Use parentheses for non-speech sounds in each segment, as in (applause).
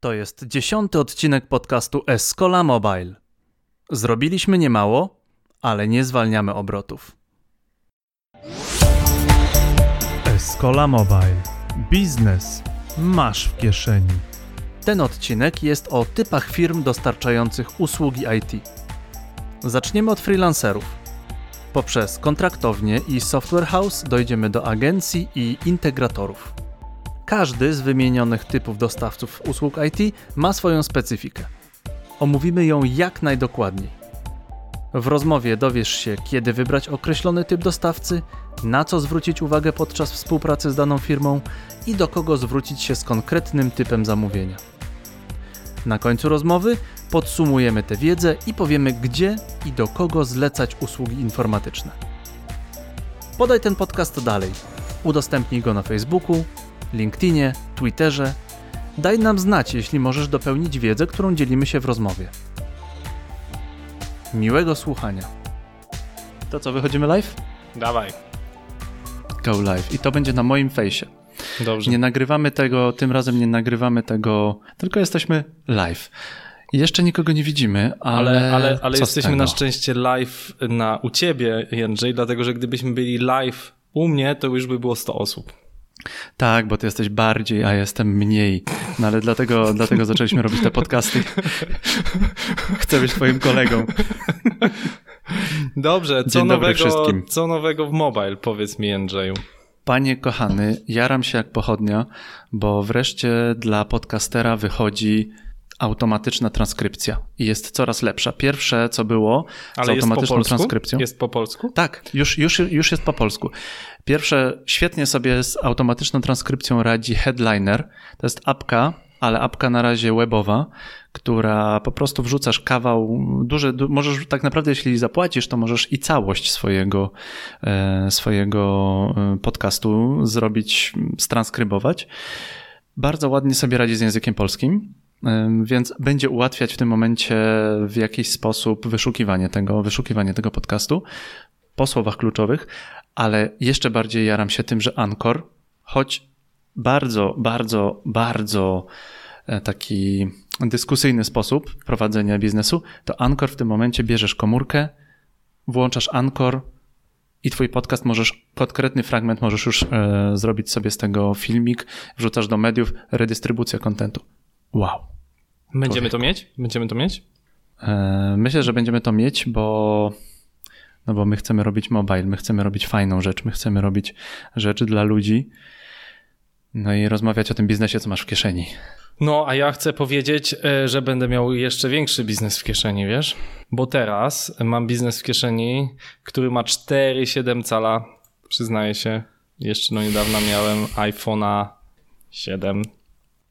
To jest dziesiąty odcinek podcastu Escola Mobile. Zrobiliśmy niemało, ale nie zwalniamy obrotów. Escola Mobile. Biznes masz w kieszeni. Ten odcinek jest o typach firm dostarczających usługi IT. Zaczniemy od freelancerów. Poprzez kontraktownie i software house dojdziemy do agencji i integratorów. Każdy z wymienionych typów dostawców usług IT ma swoją specyfikę. Omówimy ją jak najdokładniej. W rozmowie dowiesz się, kiedy wybrać określony typ dostawcy, na co zwrócić uwagę podczas współpracy z daną firmą i do kogo zwrócić się z konkretnym typem zamówienia. Na końcu rozmowy podsumujemy tę wiedzę i powiemy, gdzie i do kogo zlecać usługi informatyczne. Podaj ten podcast dalej. Udostępnij go na Facebooku, LinkedInie, Twitterze. Daj nam znać, jeśli możesz dopełnić wiedzę, którą dzielimy się w rozmowie. Miłego słuchania. To co, wychodzimy live? Dawaj. Go live. I to będzie na moim fejsie. Dobrze. Nie nagrywamy tego, tym razem nie nagrywamy tego, tylko jesteśmy live. Jeszcze nikogo nie widzimy, ale. ale, ale, ale jesteśmy na szczęście live na, u ciebie, Jędrzej, dlatego że gdybyśmy byli live u mnie, to już by było 100 osób. Tak, bo ty jesteś bardziej, a jestem mniej. No ale dlatego, dlatego zaczęliśmy robić te podcasty. Chcę być twoim kolegą. Dobrze, co nowego, wszystkim. co nowego w mobile, powiedz mi Jędrzeju. Panie kochany, jaram się jak pochodnia, bo wreszcie dla podcastera wychodzi automatyczna transkrypcja i jest coraz lepsza. Pierwsze, co było z Ale po automatyczną transkrypcją. Jest po polsku? Tak, już, już, już jest po polsku. Pierwsze, świetnie sobie z automatyczną transkrypcją radzi Headliner. To jest apka, ale apka na razie webowa, która po prostu wrzucasz kawał, duży, du, możesz tak naprawdę, jeśli zapłacisz, to możesz i całość swojego, e, swojego e, podcastu zrobić, transkrybować. Bardzo ładnie sobie radzi z językiem polskim. Więc będzie ułatwiać w tym momencie w jakiś sposób wyszukiwanie tego, wyszukiwanie tego podcastu po słowach kluczowych, ale jeszcze bardziej jaram się tym, że Anchor, choć bardzo, bardzo, bardzo e, taki dyskusyjny sposób prowadzenia biznesu, to Anchor w tym momencie bierzesz komórkę, włączasz Anchor i twój podcast możesz, konkretny fragment możesz już e, zrobić sobie z tego filmik, wrzucasz do mediów, redystrybucja kontentu. Wow. Będziemy to mieć? Będziemy to mieć? E, Myślę, że będziemy to mieć, bo, no bo my chcemy robić mobile, my chcemy robić fajną rzecz, my chcemy robić rzeczy dla ludzi. No i rozmawiać o tym biznesie, co masz w kieszeni. No, a ja chcę powiedzieć, e, że będę miał jeszcze większy biznes w kieszeni, wiesz? Bo teraz mam biznes w kieszeni, który ma 4,7 cala. Przyznaję się, jeszcze no niedawno miałem iPhone'a 7.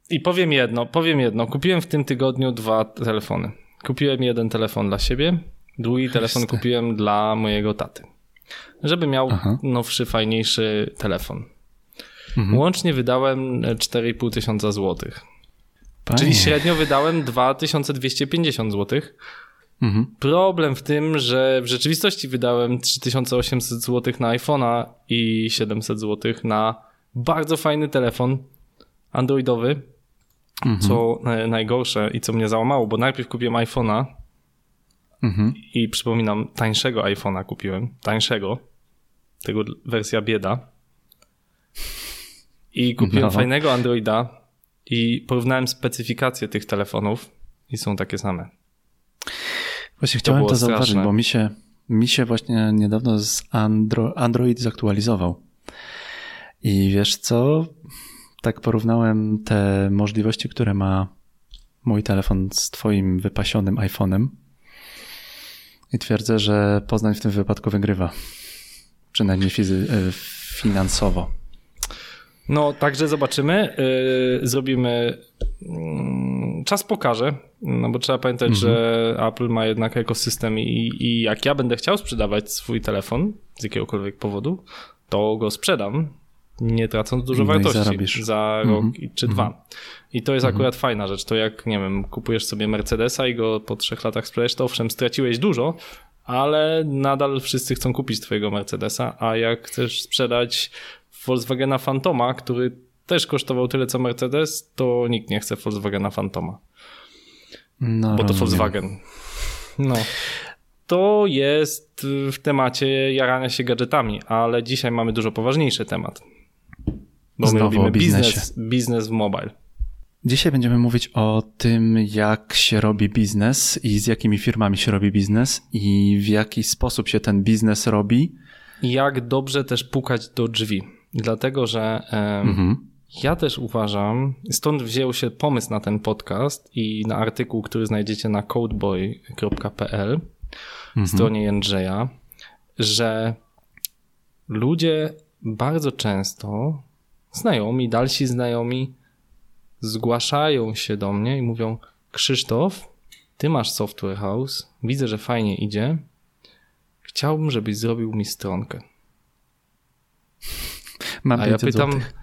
I powiem jedno, powiem jedno. Kupiłem w tym tygodniu dwa telefony. Kupiłem jeden telefon dla siebie, drugi telefon kupiłem dla mojego taty. Żeby miał Aha. nowszy, fajniejszy telefon. Mhm. Łącznie wydałem e, 4,5 tysiąca złotych. Czyli średnio wydałem 2250 zł. Mhm. Problem w tym, że w rzeczywistości wydałem 3800 zł na iPhone'a i 700 zł na bardzo fajny telefon androidowy. Mhm. Co najgorsze i co mnie załamało, bo najpierw kupiłem iPhone'a Mhm. i przypominam, tańszego iPhone'a kupiłem. Tańszego. Tego wersja bieda. I kupiłem No. fajnego Androida i porównałem specyfikacje tych telefonów i są takie same. Właśnie chciałem to, było zauważyć, straszne. bo mi się, mi się właśnie niedawno z Andro, Android zaktualizował. I wiesz co? Tak porównałem te możliwości, które ma mój telefon z twoim wypasionym iPhone'em. I twierdzę, że Poznań w tym wypadku wygrywa. Przynajmniej fizy- e, finansowo. No, także zobaczymy. Yy, zrobimy. mm, czas pokaże, no bo trzeba pamiętać, że Apple ma jednak ekosystem i, i jak ja będę chciał sprzedawać swój telefon z jakiegokolwiek powodu, to go sprzedam, nie tracąc dużo No wartości za Mhm. rok i- czy dwa. I to jest akurat fajna rzecz. To jak, nie wiem, kupujesz sobie Mercedesa i go po trzech latach sprzedajesz, to owszem, straciłeś dużo, ale nadal wszyscy chcą kupić twojego Mercedesa, a jak chcesz sprzedać Volkswagena Fantoma, który też kosztował tyle co Mercedes, to nikt nie chce Volkswagena Fantoma. No, bo to. Volkswagen. No. To jest w temacie jarania się gadżetami, ale dzisiaj mamy dużo poważniejszy temat. Bo Znowu my robimy biznesie. biznes, biznes w mobile. Dzisiaj będziemy mówić o tym, jak się robi biznes i z jakimi firmami się robi biznes i w jaki sposób się ten biznes robi. I jak dobrze też pukać do drzwi. Dlatego, że Mhm. ja też uważam, stąd wziął się pomysł na ten podcast i na artykuł, który znajdziecie na codeboy.pl stronie Jędrzeja, że ludzie bardzo często, znajomi, dalsi znajomi, zgłaszają się do mnie i mówią: Krzysztof, ty masz software house, widzę, że fajnie idzie. Chciałbym, żebyś zrobił mi stronkę. (laughs) Mam A ja 500 pytam, złotych.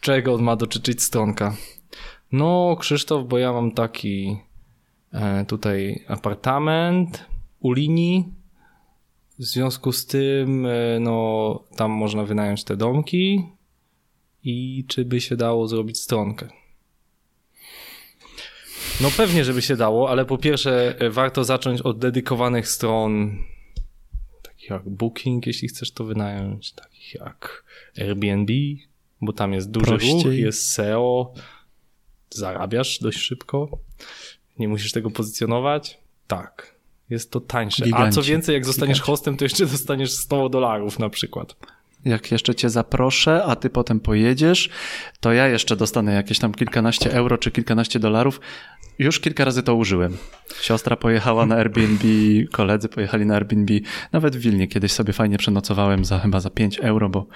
czego ma dotyczyć stronka? No, Krzysztof, bo ja mam taki e, tutaj apartament u linii. W związku z tym, e, no, tam można wynająć te domki i czy by się dało zrobić stronkę? No pewnie, żeby się dało, ale po pierwsze e, warto zacząć od dedykowanych stron, takich jak Booking, jeśli chcesz to wynająć, takich jak Airbnb, bo tam jest duży Prościej. ruch, jest SEO, zarabiasz dość szybko, nie musisz tego pozycjonować. Tak, jest to tańsze. A Giganci. co więcej, jak zostaniesz hostem, to jeszcze dostaniesz 100 dolarów na przykład. Jak jeszcze cię zaproszę, a ty potem pojedziesz, to ja jeszcze dostanę jakieś tam kilkanaście euro czy kilkanaście dolarów. Już kilka razy to użyłem. Siostra pojechała na Airbnb, koledzy pojechali na Airbnb. Nawet w Wilnie kiedyś sobie fajnie przenocowałem za chyba za 5 euro, bo,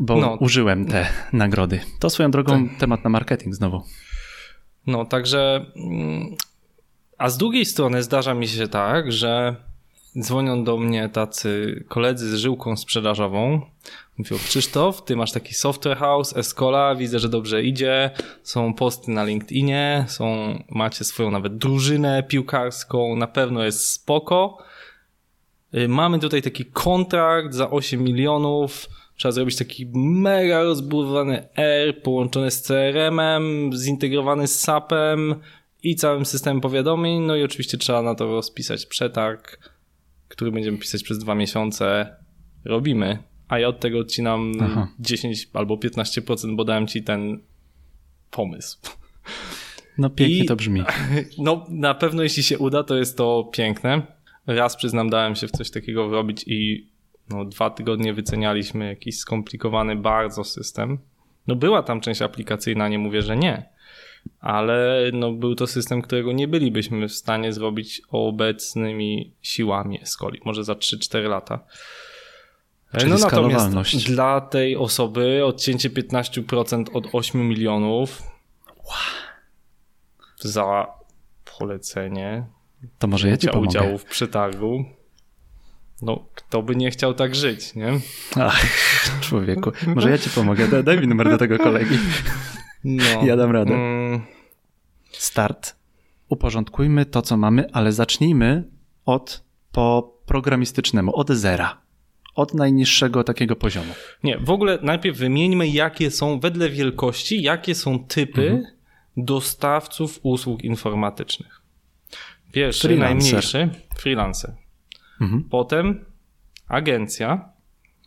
bo No. użyłem te nagrody. To swoją drogą temat na marketing znowu. No, także. mm, A z drugiej strony zdarza mi się tak, że dzwonią do mnie tacy koledzy z żyłką sprzedażową. Mówią, Krzysztof, ty masz taki software house, Escola, widzę, że dobrze idzie, są posty na LinkedInie, są, macie swoją nawet drużynę piłkarską, na pewno jest spoko. Y, Mamy tutaj taki kontrakt za 8 milionów. Trzeba zrobić taki mega rozbudowany R połączony z CRM-em, zintegrowany z SAP-em i całym systemem powiadomień. No i oczywiście trzeba na to rozpisać przetarg, który będziemy pisać przez dwa miesiące. Robimy. A ja od tego odcinam Aha. 10 albo 15%, bo dałem ci ten pomysł. No pięknie I- to brzmi. (laughs) No, na pewno jeśli się uda, to jest to piękne. Raz przyznam, dałem się w coś takiego robić i no, dwa tygodnie wycenialiśmy jakiś skomplikowany bardzo system. No była tam część aplikacyjna, nie mówię, że nie, ale no, był to system, którego nie bylibyśmy w stanie zrobić obecnymi siłami Escoli, może za 3-4 lata. Czyli no natomiast dla tej osoby odcięcie 15% od 8 milionów za polecenie To może ja ci pomogę. udziału w przetargu. No, kto by nie chciał tak żyć, nie? Ach, człowieku. Może ja ci pomogę. Daj- Daj mi numer do tego kolegi. No. Ja dam radę. Mm, Start. Uporządkujmy to, co mamy, ale zacznijmy od po programistycznemu, od zera. Od najniższego takiego poziomu. nie, w ogóle najpierw wymieńmy, jakie są wedle wielkości, jakie są typy Mhm. dostawców usług informatycznych. Pierwszy, Freelancer. najmniejszy, freelancer. Mhm. Potem agencja,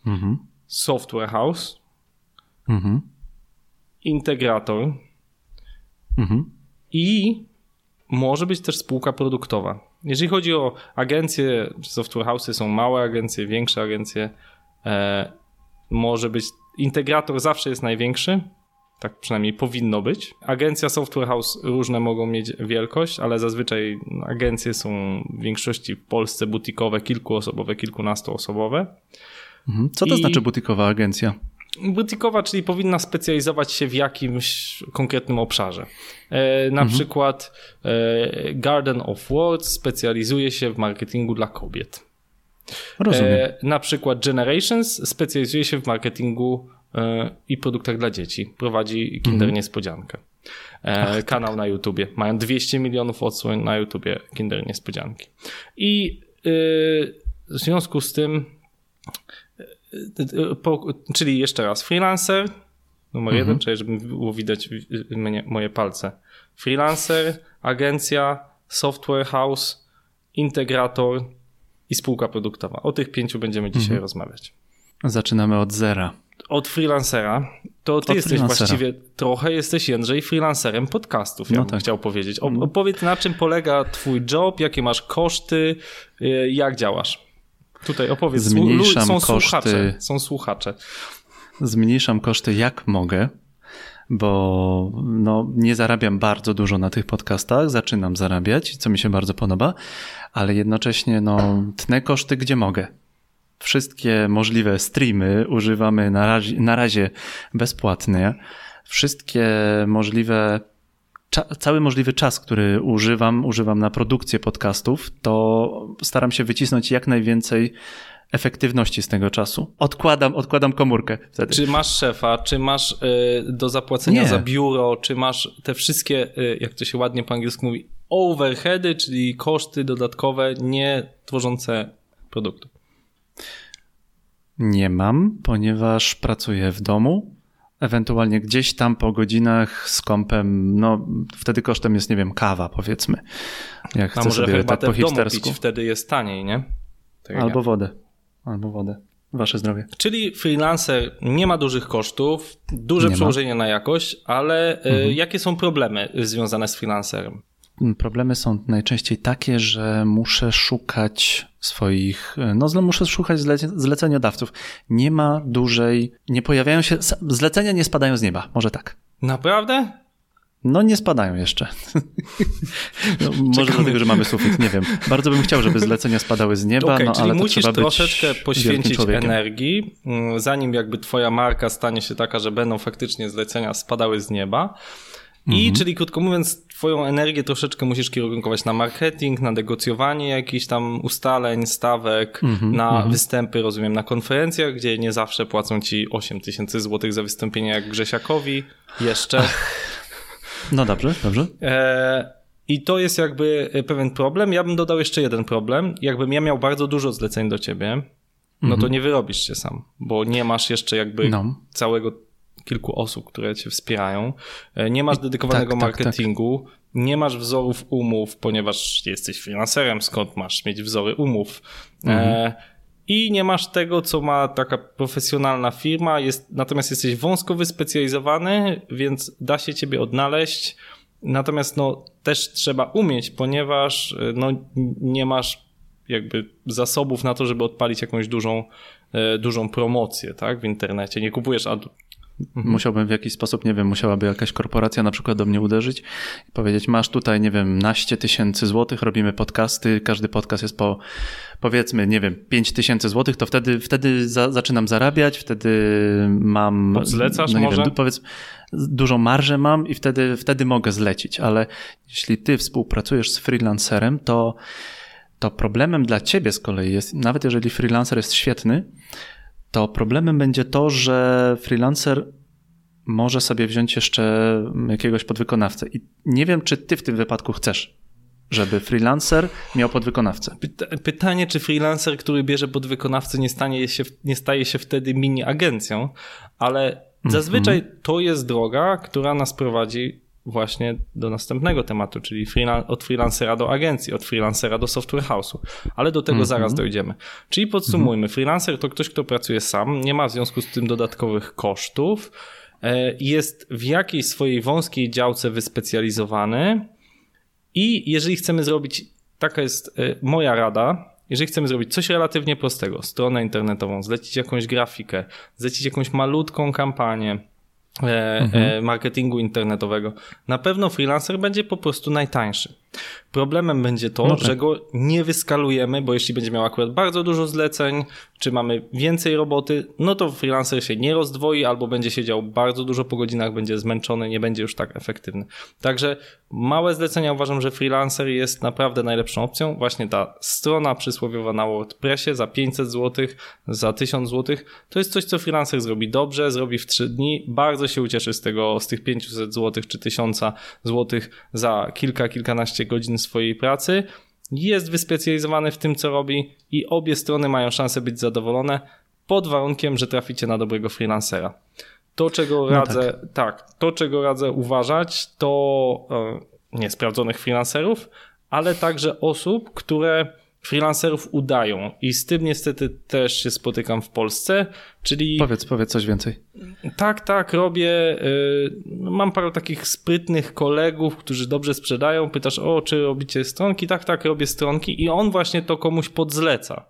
Mhm. software house, Mhm. Integrator Mhm. i może być też spółka produktowa. Jeżeli chodzi o agencje, software house'y są małe agencje, większe agencje, e, może być integrator zawsze jest największy, tak przynajmniej powinno być. Agencja software house różne mogą mieć wielkość, ale zazwyczaj agencje są w większości w Polsce butikowe, kilkuosobowe, kilkunastoosobowe. Mhm. Co to I- znaczy butikowa agencja? Butikowa, czyli powinna specjalizować się w jakimś konkretnym obszarze. E, na przykład e, Garden of Words specjalizuje się w marketingu dla kobiet. Rozumiem. E, na przykład Generations specjalizuje się w marketingu i produktach dla dzieci. Prowadzi Kinder Niespodziankę. E, kanał na YouTubie. Mają 200 milionów odsłon na YouTubie Kinder Niespodzianki. I w związku z tym, po, czyli jeszcze raz, freelancer, Numer mhm. jeden, czyli żeby było widać mnie, moje palce. Freelancer, agencja, software house, integrator i spółka produktowa. O tych pięciu będziemy dzisiaj mhm. rozmawiać. Zaczynamy od zera. Od freelancera. To ty od jesteś właściwie trochę, jesteś Jędrzej freelancerem podcastów, ja no bym tak. chciał powiedzieć. Mhm. Opowiedz na czym polega twój job, jakie masz koszty, y, jak działasz. Tutaj opowiedz. Zmniejszam są koszty. Słuchacze, są słuchacze. Zmniejszam koszty jak mogę bo no, nie zarabiam bardzo dużo na tych podcastach, zaczynam zarabiać, co mi się bardzo podoba, ale jednocześnie no, tnę koszty gdzie mogę. Wszystkie możliwe streamy używamy na razie, na razie bezpłatnie. Wszystkie możliwe cały możliwy czas, który używam, używam na produkcję podcastów, to staram się wycisnąć jak najwięcej efektywności z tego czasu. Odkładam, odkładam komórkę wtedy. Czy masz szefa, czy masz y, do zapłacenia Nie. za biuro, czy masz te wszystkie, y, jak to się ładnie po angielsku mówi, overheady, czyli koszty dodatkowe, nie tworzące produktu? Nie mam, ponieważ pracuję w domu. Ewentualnie gdzieś tam po godzinach z kąpem, no wtedy kosztem jest, nie wiem, kawa powiedzmy. Jak A chcę może sobie tak po hipstersku. Wtedy jest taniej, nie? Tak Albo wodę. Albo wodę. Wasze zdrowie. Czyli freelancer nie ma dużych kosztów, duże nie przełożenie ma. na jakość, ale y, mhm. jakie są problemy związane z freelancerem? Problemy są najczęściej takie, że muszę szukać swoich, no muszę szukać zleceniodawców. Nie ma dużej, nie pojawiają się, zlecenia nie spadają z nieba, może tak. Naprawdę? No nie spadają jeszcze. (laughs) No, może dlatego, że mamy sufit, nie wiem. Bardzo bym chciał, żeby zlecenia spadały z nieba, okay, no czyli ale musisz to troszeczkę poświęcić energii, mm, zanim jakby twoja marka stanie się taka, że będą faktycznie zlecenia spadały z nieba. I mhm. czyli krótko mówiąc, twoją energię troszeczkę musisz kierunkować na marketing, na negocjowanie jakichś tam ustaleń, stawek, mhm, na mhm. występy, rozumiem, na konferencjach, gdzie nie zawsze płacą ci 8 tysięcy złotych za wystąpienie jak Grzesiakowi. Jeszcze. Ach. (laughs) No dobrze, dobrze. E, I to jest jakby pewien problem. Ja bym dodał jeszcze jeden problem. Jakbym ja miał bardzo dużo zleceń do ciebie, no to mhm. nie wyrobisz się sam, bo nie masz jeszcze jakby no. całego kilku osób, które cię wspierają. E, nie masz dedykowanego tak, marketingu, tak, tak. nie masz wzorów umów, ponieważ jesteś finanserem, skąd masz mieć wzory umów. E, mhm. E, i nie masz tego, co ma taka profesjonalna firma, jest, natomiast jesteś wąsko wyspecjalizowany, więc da się ciebie odnaleźć. Natomiast no, też trzeba umieć, ponieważ no, nie masz jakby zasobów na to, żeby odpalić jakąś dużą, e, dużą promocję tak, w internecie. Nie kupujesz ad. Musiałbym w jakiś sposób, nie wiem, musiałaby jakaś korporacja na przykład do mnie uderzyć i powiedzieć, masz tutaj, nie wiem, naście tysięcy złotych, robimy podcasty, każdy podcast jest po, powiedzmy, nie wiem, pięć tysięcy złotych, to wtedy, wtedy za, zaczynam zarabiać, wtedy mam... Zlecasz no może? Wiem, powiedz, dużą marżę mam i wtedy, wtedy mogę zlecić, ale jeśli ty współpracujesz z freelancerem, to, to problemem dla ciebie z kolei jest, nawet jeżeli freelancer jest świetny, to problemem będzie to, że freelancer może sobie wziąć jeszcze jakiegoś podwykonawcę. I nie wiem, czy ty w tym wypadku chcesz, żeby freelancer miał podwykonawcę. Pytanie, czy freelancer, który bierze podwykonawcę, nie, stanie się, nie staje się wtedy mini agencją, ale zazwyczaj mm -hmm. to jest droga, która nas prowadzi właśnie do następnego tematu, czyli od freelancera do agencji, od freelancera do software house'u. Ale do tego mm -hmm. zaraz dojdziemy. Czyli podsumujmy, mm -hmm. freelancer to ktoś, kto pracuje sam, nie ma w związku z tym dodatkowych kosztów, e, jest w jakiejś swojej wąskiej działce wyspecjalizowany i jeżeli chcemy zrobić, taka jest e, moja rada, jeżeli chcemy zrobić coś relatywnie prostego, stronę internetową, zlecić jakąś grafikę, zlecić jakąś malutką kampanię, mhm. Marketingu internetowego. Na pewno freelancer będzie po prostu najtańszy. Problemem będzie to, no tak. że go nie wyskalujemy, bo jeśli będzie miał akurat bardzo dużo zleceń, czy mamy więcej roboty, no to freelancer się nie rozdwoi albo będzie siedział bardzo dużo po godzinach, będzie zmęczony, nie będzie już tak efektywny. Także małe zlecenia uważam, że freelancer jest naprawdę najlepszą opcją. Właśnie ta strona przysłowiowa na WordPressie za 500 zł, za 1000 zł, to jest coś, co freelancer zrobi dobrze, zrobi w 3 dni, bardzo się ucieszy z tego, z tych 500 zł czy 1000 zł za kilka, kilkanaście godzin swojej pracy, jest wyspecjalizowany w tym, co robi i obie strony mają szansę być zadowolone pod warunkiem, że traficie na dobrego freelancera. To, czego no radzę, tak. tak. to, czego radzę uważać, to e, niesprawdzonych freelancerów, ale także osób, które freelancerów udają i z tym niestety też się spotykam w Polsce, czyli... Powiedz, powiedz coś więcej. Tak, tak, robię, y, mam parę takich sprytnych kolegów, którzy dobrze sprzedają, pytasz, o, czy robicie stronki? Tak, tak, robię stronki i on właśnie to komuś podzleca.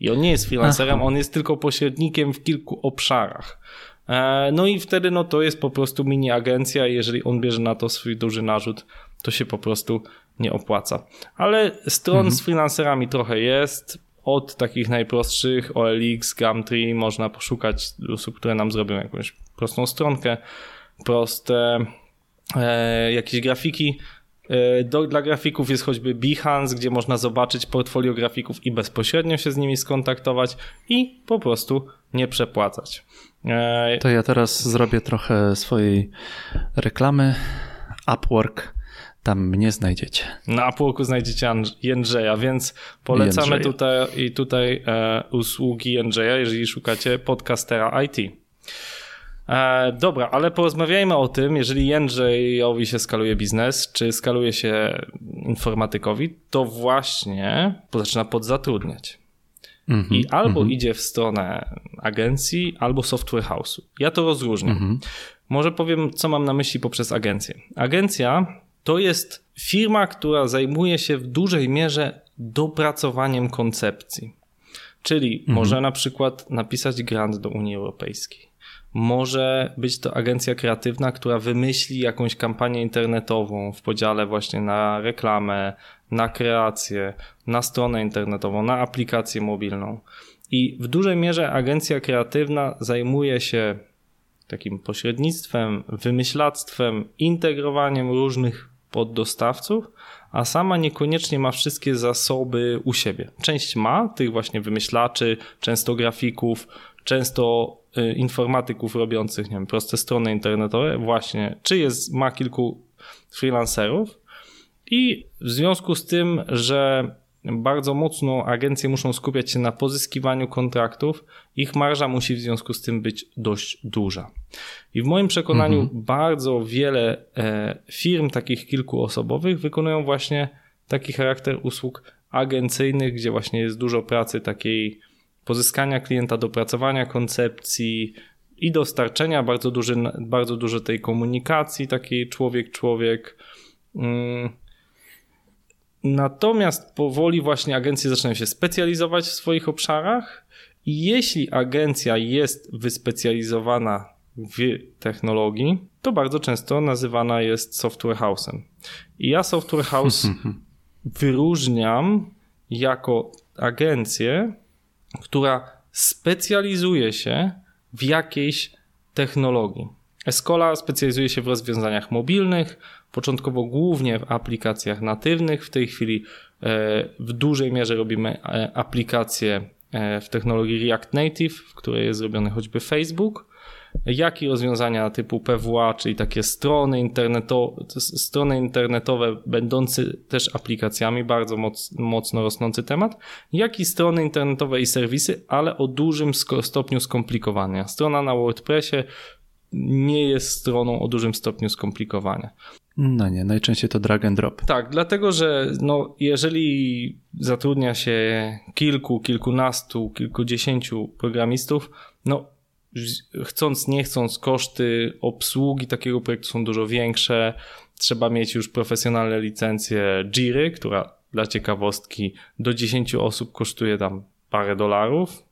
I on nie jest freelancerem, Aha. on jest tylko pośrednikiem w kilku obszarach. E, no i wtedy no to jest po prostu mini agencja, jeżeli on bierze na to swój duży narzut, to się po prostu nie opłaca. Ale stron mhm. z freelancerami trochę jest. Od takich najprostszych OLX, Gumtree można poszukać osób, które nam zrobią jakąś prostą stronkę, proste e, jakieś grafiki. E, do, dla grafików jest choćby Behance, gdzie można zobaczyć portfolio grafików i bezpośrednio się z nimi skontaktować i po prostu nie przepłacać. E, to ja teraz zrobię trochę swojej reklamy. Upwork tam mnie znajdziecie. Na Upworku znajdziecie Jędrzeja, więc polecamy Jędrzeja. tutaj i tutaj e, usługi Jędrzeja, jeżeli szukacie podcastera IT. E, dobra, ale porozmawiajmy o tym, jeżeli Jędrzejowi się skaluje biznes, czy skaluje się informatykowi, to właśnie zaczyna podzatrudniać. Mm -hmm, I albo mm -hmm. idzie w stronę agencji, albo software house'u. Ja to rozróżniam. Mm -hmm. Może powiem, co mam na myśli poprzez agencję. Agencja to jest firma, która zajmuje się w dużej mierze dopracowaniem koncepcji. Czyli mhm. może na przykład napisać grant do Unii Europejskiej. Może być to agencja kreatywna, która wymyśli jakąś kampanię internetową w podziale właśnie na reklamę, na kreację, na stronę internetową, na aplikację mobilną. I w dużej mierze agencja kreatywna zajmuje się takim pośrednictwem, wymyślactwem, integrowaniem różnych poddostawców, a sama niekoniecznie ma wszystkie zasoby u siebie. Część ma tych właśnie wymyślaczy, często grafików, często y, informatyków robiących, nie wiem, proste strony internetowe, właśnie, czy jest, ma kilku freelancerów i w związku z tym, że bardzo mocno agencje muszą skupiać się na pozyskiwaniu kontraktów, ich marża musi w związku z tym być dość duża. I w moim przekonaniu mhm. bardzo wiele e, firm, takich kilkuosobowych, wykonują właśnie taki charakter usług agencyjnych, gdzie właśnie jest dużo pracy takiej pozyskania klienta, dopracowania koncepcji i dostarczenia, bardzo, duży, bardzo dużo tej komunikacji takiej człowiek-człowiek. Mm. Natomiast powoli właśnie agencje zaczynają się specjalizować w swoich obszarach i jeśli agencja jest wyspecjalizowana w technologii, to bardzo często nazywana jest software house'em. I ja software house (laughs) wyróżniam jako agencję, która specjalizuje się w jakiejś technologii. Escola specjalizuje się w rozwiązaniach mobilnych, początkowo głównie w aplikacjach natywnych. W tej chwili e, w dużej mierze robimy e, aplikacje e, w technologii React Native, w której jest zrobiony choćby Facebook jak i rozwiązania typu PWA, czyli takie strony, interneto, strony internetowe będące też aplikacjami, bardzo moc, mocno rosnący temat, jak i strony internetowe i serwisy, ale o dużym stopniu skomplikowania. Strona na WordPressie nie jest stroną o dużym stopniu skomplikowania. No nie, najczęściej to drag and drop. Tak, dlatego że no, jeżeli zatrudnia się kilku, kilkunastu, kilkudziesięciu programistów, no chcąc, nie chcąc, koszty obsługi takiego projektu są dużo większe. Trzeba mieć już profesjonalne licencje Jiry, która dla ciekawostki do 10 osób kosztuje tam parę dolarów,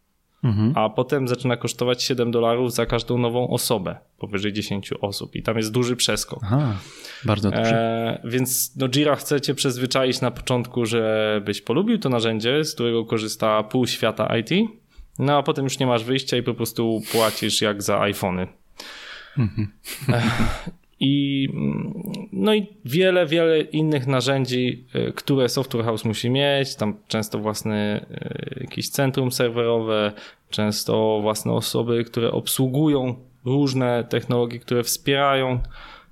mhm. a potem zaczyna kosztować 7 dolarów za każdą nową osobę powyżej 10 osób i tam jest duży przeskok. Aha, bardzo duży. E, więc no Jira chcecie przyzwyczaić na początku, żebyś polubił to narzędzie, z którego korzysta pół świata IT no a potem już nie masz wyjścia i po prostu płacisz jak za iPhony. Mhm. I, no i wiele, wiele innych narzędzi, e, które Software House musi mieć. Tam często własne e, jakieś centrum serwerowe, często własne osoby, które obsługują różne technologie, które wspierają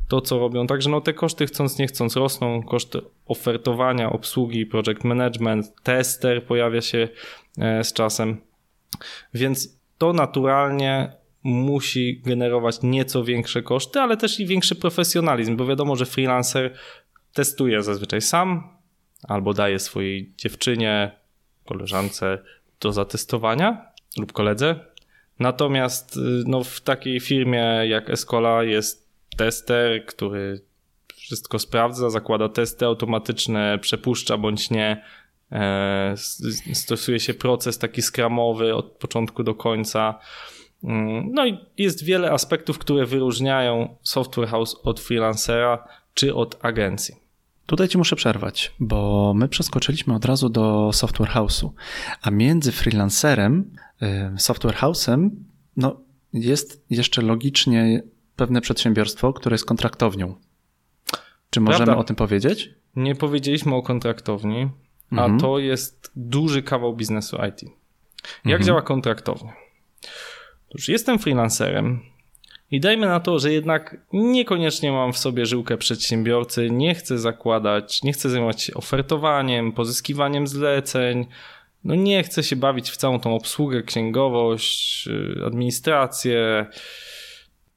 to, co robią. Także no, te koszty chcąc nie chcąc rosną. Koszty ofertowania, obsługi, project management, tester pojawia się e, z czasem. Więc to naturalnie musi generować nieco większe koszty, ale też i większy profesjonalizm, bo wiadomo, że freelancer testuje zazwyczaj sam albo daje swojej dziewczynie, koleżance do zatestowania lub koledze. Natomiast y, no, w takiej firmie jak Escola jest tester, który wszystko sprawdza, zakłada testy automatyczne, przepuszcza bądź nie. E, stosuje się proces taki skramowy od początku do końca. Mm, no i jest wiele aspektów, które wyróżniają software house od freelancera czy od agencji. Tutaj ci muszę przerwać, bo my przeskoczyliśmy od razu do software house'u, a między freelancerem, y, software house'em, no jest jeszcze logicznie pewne przedsiębiorstwo, które jest kontraktownią. Czy możemy Prawda. o tym powiedzieć? Nie powiedzieliśmy o kontraktowni, a mhm. to jest duży kawał biznesu IT. Jak mhm. działa kontraktownia? Otóż jestem freelancerem i dajmy na to, że jednak niekoniecznie mam w sobie żyłkę przedsiębiorcy, nie chcę zakładać, nie chcę zajmować się ofertowaniem, pozyskiwaniem zleceń, no nie chcę się bawić w całą tą obsługę, księgowość, y, administrację.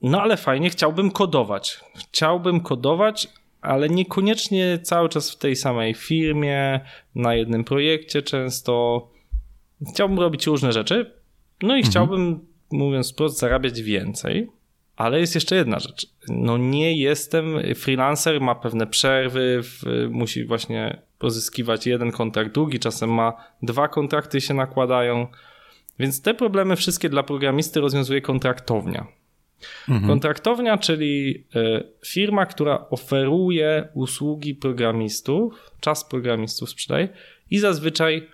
No ale fajnie, chciałbym kodować. Chciałbym kodować, ale niekoniecznie cały czas w tej samej firmie, na jednym projekcie często. Chciałbym robić różne rzeczy, no i mhm. chciałbym, mówiąc wprost, zarabiać więcej. Ale jest jeszcze jedna rzecz. No nie jestem, freelancer ma pewne przerwy, musi właśnie pozyskiwać jeden kontrakt, drugi czasem ma dwa kontrakty się nakładają. Więc te problemy wszystkie dla programisty rozwiązuje kontraktownia. Mhm. Kontraktownia, czyli e, firma, która oferuje usługi programistów, czas programistów sprzedaje i zazwyczaj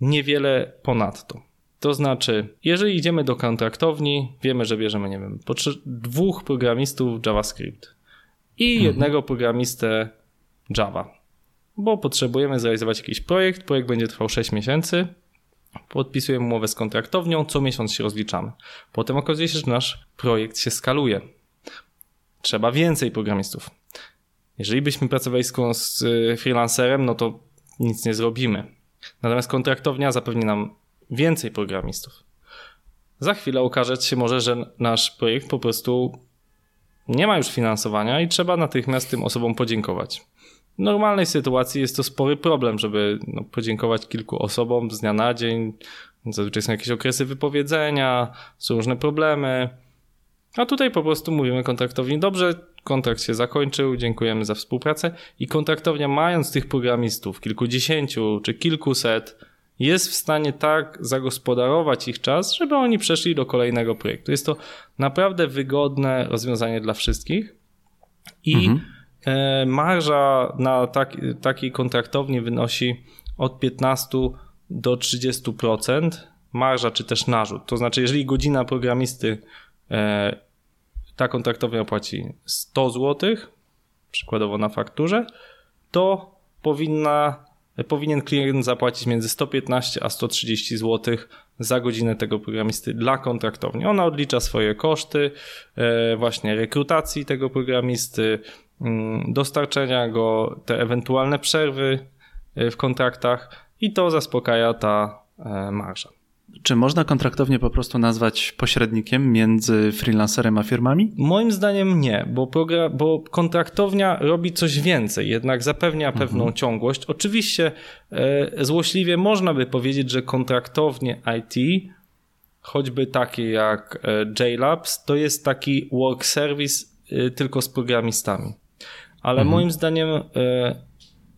niewiele ponadto. To znaczy, jeżeli idziemy do kontraktowni, wiemy, że bierzemy, nie wiem, dwóch programistów JavaScript i mhm. jednego programistę Java, bo potrzebujemy zrealizować jakiś projekt. Projekt będzie trwał 6 miesięcy. Podpisujemy umowę z kontraktownią, co miesiąc się rozliczamy. Potem okazuje się, że nasz projekt się skaluje. Trzeba więcej programistów. Jeżeli byśmy pracowali z freelancerem, no to nic nie zrobimy. Natomiast kontraktownia zapewni nam więcej programistów. Za chwilę okaże się może, że nasz projekt po prostu nie ma już finansowania i trzeba natychmiast tym osobom podziękować. W normalnej sytuacji jest to spory problem, żeby no, podziękować kilku osobom z dnia na dzień. Zazwyczaj są jakieś okresy wypowiedzenia, są różne problemy. A tutaj po prostu mówimy kontraktowni, dobrze, kontrakt się zakończył, dziękujemy za współpracę i kontraktownia mając tych programistów kilkudziesięciu czy kilkuset, jest w stanie tak zagospodarować ich czas, żeby oni przeszli do kolejnego projektu. Jest to naprawdę wygodne rozwiązanie dla wszystkich i mhm. E, marża na tak, takiej kontraktowni wynosi od 15 do 30% marża czy też narzut. To znaczy, jeżeli godzina programisty e, ta kontraktownia płaci 100 zł, przykładowo na fakturze, to powinna powinien klient zapłacić między 115 a 130 zł za godzinę tego programisty dla kontraktowni. Ona odlicza swoje koszty, e, właśnie rekrutacji tego programisty, mm, dostarczenia go, te ewentualne przerwy e, w kontraktach i to zaspokaja ta e, marża. Czy można kontraktownie po prostu nazwać pośrednikiem między freelancerem a firmami? Moim zdaniem nie, bo, bo kontraktownia robi coś więcej, jednak zapewnia mhm. pewną ciągłość. Oczywiście e, złośliwie można by powiedzieć, że kontraktownie IT, choćby takie jak e, JLabs, to jest taki work service e, tylko z programistami. Ale mhm. moim zdaniem e,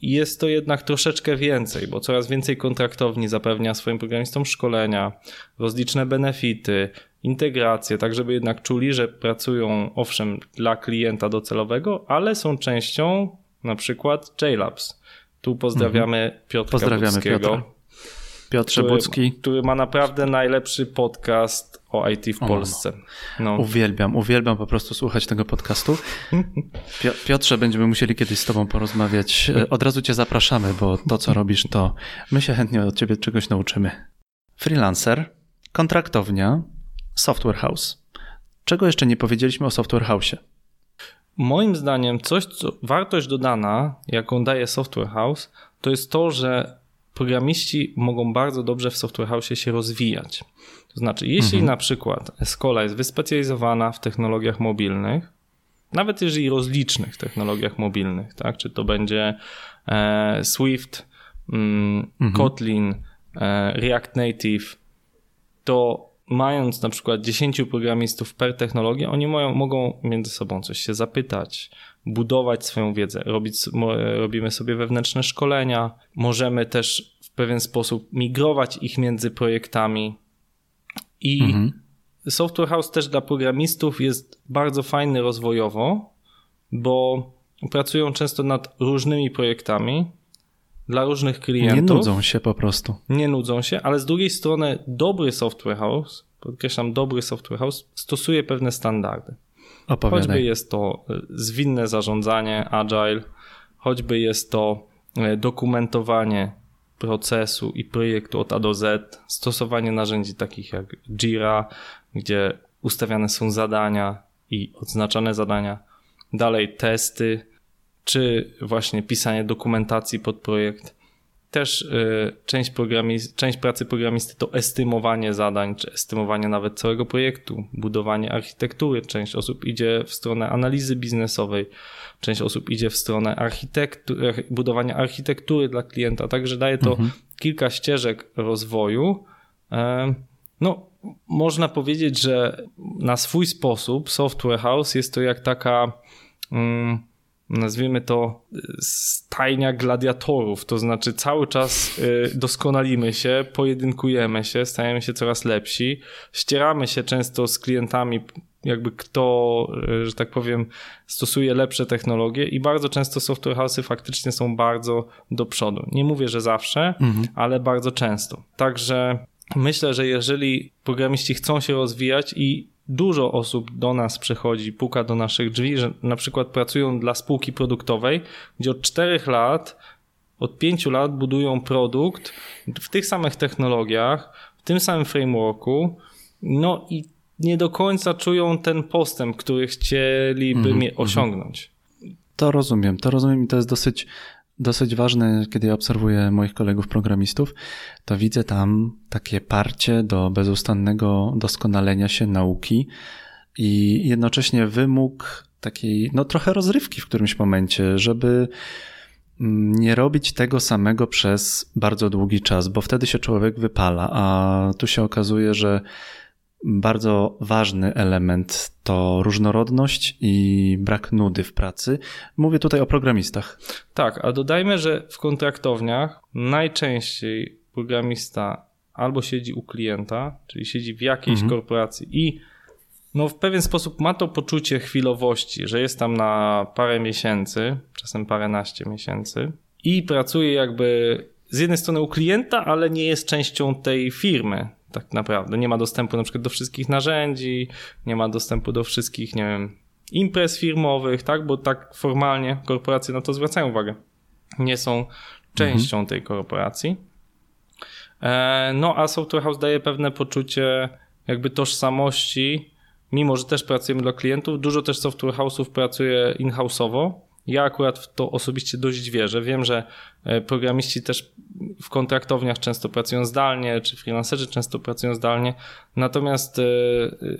jest to jednak troszeczkę więcej, bo coraz więcej kontraktowni zapewnia swoim programistom szkolenia, rozliczne benefity, integracje, tak żeby jednak czuli, że pracują owszem dla klienta docelowego, ale są częścią na przykład JLabs. Tu pozdrawiamy mhm. Piotra Pozdrawiamy Piotra. Piotrze który, Bucki. Który ma naprawdę najlepszy podcast o IT w Polsce. No. Uwielbiam, uwielbiam po prostu słuchać tego podcastu. (laughs) Piotrze, będziemy musieli kiedyś z tobą porozmawiać. E, od razu cię zapraszamy, bo to, co robisz, to my się chętnie od ciebie czegoś nauczymy. Freelancer, kontraktownia, software house. Czego jeszcze nie powiedzieliśmy o software house? Moim zdaniem coś, co wartość dodana, jaką daje software house, to jest to, że programiści mogą bardzo dobrze w Software House się rozwijać. To znaczy, jeśli mhm. na przykład Escola jest wyspecjalizowana w technologiach mobilnych, nawet jeżeli rozlicznych technologiach mobilnych, tak, czy to będzie e, Swift, mm, mhm. Kotlin, e, React Native, to mając na przykład 10 programistów per technologię, oni mają, mogą między sobą coś się zapytać, budować swoją wiedzę, robić, robimy sobie wewnętrzne szkolenia, możemy też w pewien sposób migrować ich między projektami i mhm. Software House też dla programistów jest bardzo fajny rozwojowo, bo pracują często nad różnymi projektami dla różnych klientów. Nie nudzą się po prostu. Nie nudzą się, ale z drugiej strony dobry software house, podkreślam, dobry software house stosuje pewne standardy. Opowiadaj. Choćby jest to e, zwinne zarządzanie, agile, choćby jest to e, dokumentowanie procesu i projektu od A do Z, stosowanie narzędzi takich jak Jira, gdzie ustawiane są zadania i odznaczane zadania, dalej testy, czy właśnie pisanie dokumentacji pod projekt. Też y, część, część pracy programisty to estymowanie zadań, czy estymowanie nawet całego projektu, budowanie architektury. Część osób idzie w stronę analizy biznesowej, część osób idzie w stronę architektu budowania architektury dla klienta. Także daje to mhm. kilka ścieżek rozwoju. No, można powiedzieć, że na swój sposób Software House jest to jak taka. Mm, nazwijmy to stajnia gladiatorów, to znaczy cały czas y, doskonalimy się, pojedynkujemy się, stajemy się coraz lepsi, ścieramy się często z klientami, jakby kto, y, że tak powiem, stosuje lepsze technologie i bardzo często software house'y faktycznie są bardzo do przodu. Nie mówię, że zawsze, mhm. ale bardzo często. Także myślę, że jeżeli programiści chcą się rozwijać i dużo osób do nas przychodzi, puka do naszych drzwi, że na przykład pracują dla spółki produktowej, gdzie od 4 lat, od 5 lat budują produkt w tych samych technologiach, w tym samym frameworku, no i nie do końca czują ten postęp, który chcieliby mm -hmm. osiągnąć. To rozumiem, to rozumiem i to jest dosyć dosyć ważne, kiedy ja obserwuję moich kolegów programistów, to widzę tam takie parcie do bezustannego doskonalenia się nauki i jednocześnie wymóg takiej, no trochę rozrywki w którymś momencie, żeby mm, nie robić tego samego przez bardzo długi czas, bo wtedy się człowiek wypala, a tu się okazuje, że bardzo ważny element to różnorodność i brak nudy w pracy. Mówię tutaj o programistach. Tak, a dodajmy, że w kontraktowniach najczęściej programista albo siedzi u klienta, czyli siedzi w jakiejś mhm. korporacji i no w pewien sposób ma to poczucie chwilowości, że jest tam na parę miesięcy, czasem paręnaście miesięcy i pracuje jakby z jednej strony u klienta, ale nie jest częścią tej firmy, tak naprawdę. Nie ma dostępu na przykład do wszystkich narzędzi, nie ma dostępu do wszystkich, nie wiem, imprez firmowych, tak? Bo tak formalnie korporacje na to zwracają uwagę. Nie są częścią mhm. tej korporacji. E, no, a Software House daje pewne poczucie jakby tożsamości, mimo że też pracujemy dla klientów. Dużo też Software House'ów pracuje in-house'owo ja akurat w to osobiście dość wierzę. Wiem, że e, programiści też w kontraktowniach często pracują zdalnie, czy freelancerzy często pracują zdalnie. Natomiast e,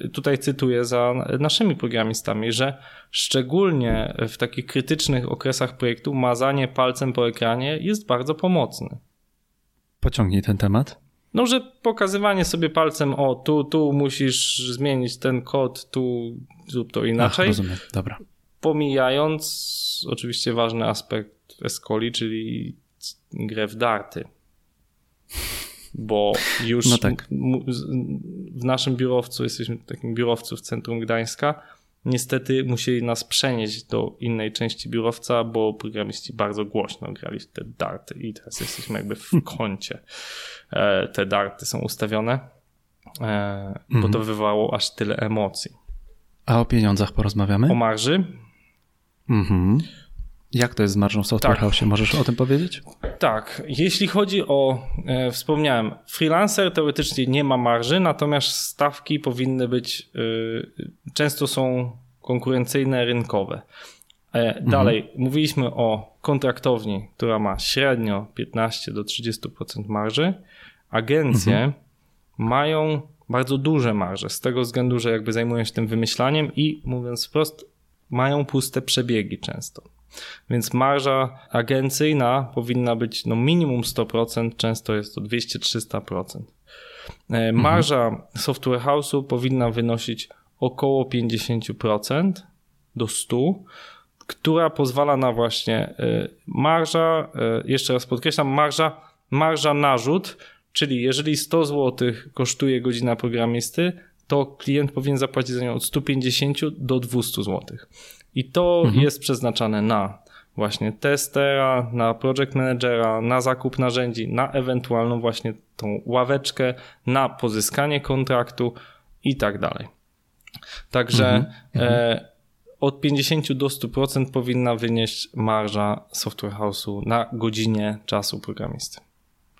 e, tutaj cytuję za naszymi programistami, że szczególnie w takich krytycznych okresach projektu mazanie palcem po ekranie jest bardzo pomocne. Pociągnij ten temat. No, że pokazywanie sobie palcem, o tu, tu musisz zmienić ten kod, tu zrób to inaczej. Ach, rozumiem, dobra pomijając oczywiście ważny aspekt Escoli, czyli grę w darty. Bo już no tak. w naszym biurowcu, jesteśmy takim biurowcu w centrum Gdańska, niestety musieli nas przenieść do innej części biurowca, bo programiści bardzo głośno grali w te darty i teraz jesteśmy jakby w (laughs) kącie. E, te darty są ustawione, e, bo to mhm. wywołało aż tyle emocji. A o pieniądzach porozmawiamy? O marży? Mhm. Jak to jest z marżą w Software tak. House? Możesz o tym powiedzieć? Tak. Jeśli chodzi o, e, wspomniałem, freelancer teoretycznie nie ma marży, natomiast stawki powinny być, e, często są konkurencyjne, rynkowe. E, dalej, mhm. mówiliśmy o kontraktowni, która ma średnio 15 do 30% marży. Agencje mhm. mają bardzo duże marże z tego względu, że jakby zajmują się tym wymyślaniem i mówiąc wprost, mają puste przebiegi często. Więc marża agencyjna powinna być no minimum 100%, często jest to 200-300%. E, mhm. Marża mhm. software house'u powinna wynosić około 50% do 100%, która pozwala na właśnie e, marża, e, jeszcze raz podkreślam, marża, marża narzut, czyli jeżeli 100 zł kosztuje godzina programisty, to klient powinien zapłacić za nią od 150 do 200 zł. I to mhm. jest przeznaczane na właśnie testera, na project managera, na zakup narzędzi, na ewentualną właśnie tą ławeczkę, na pozyskanie kontraktu i tak dalej. Także mhm. e, od 50 do 100% powinna wynieść marża software house'u na godzinie czasu programisty.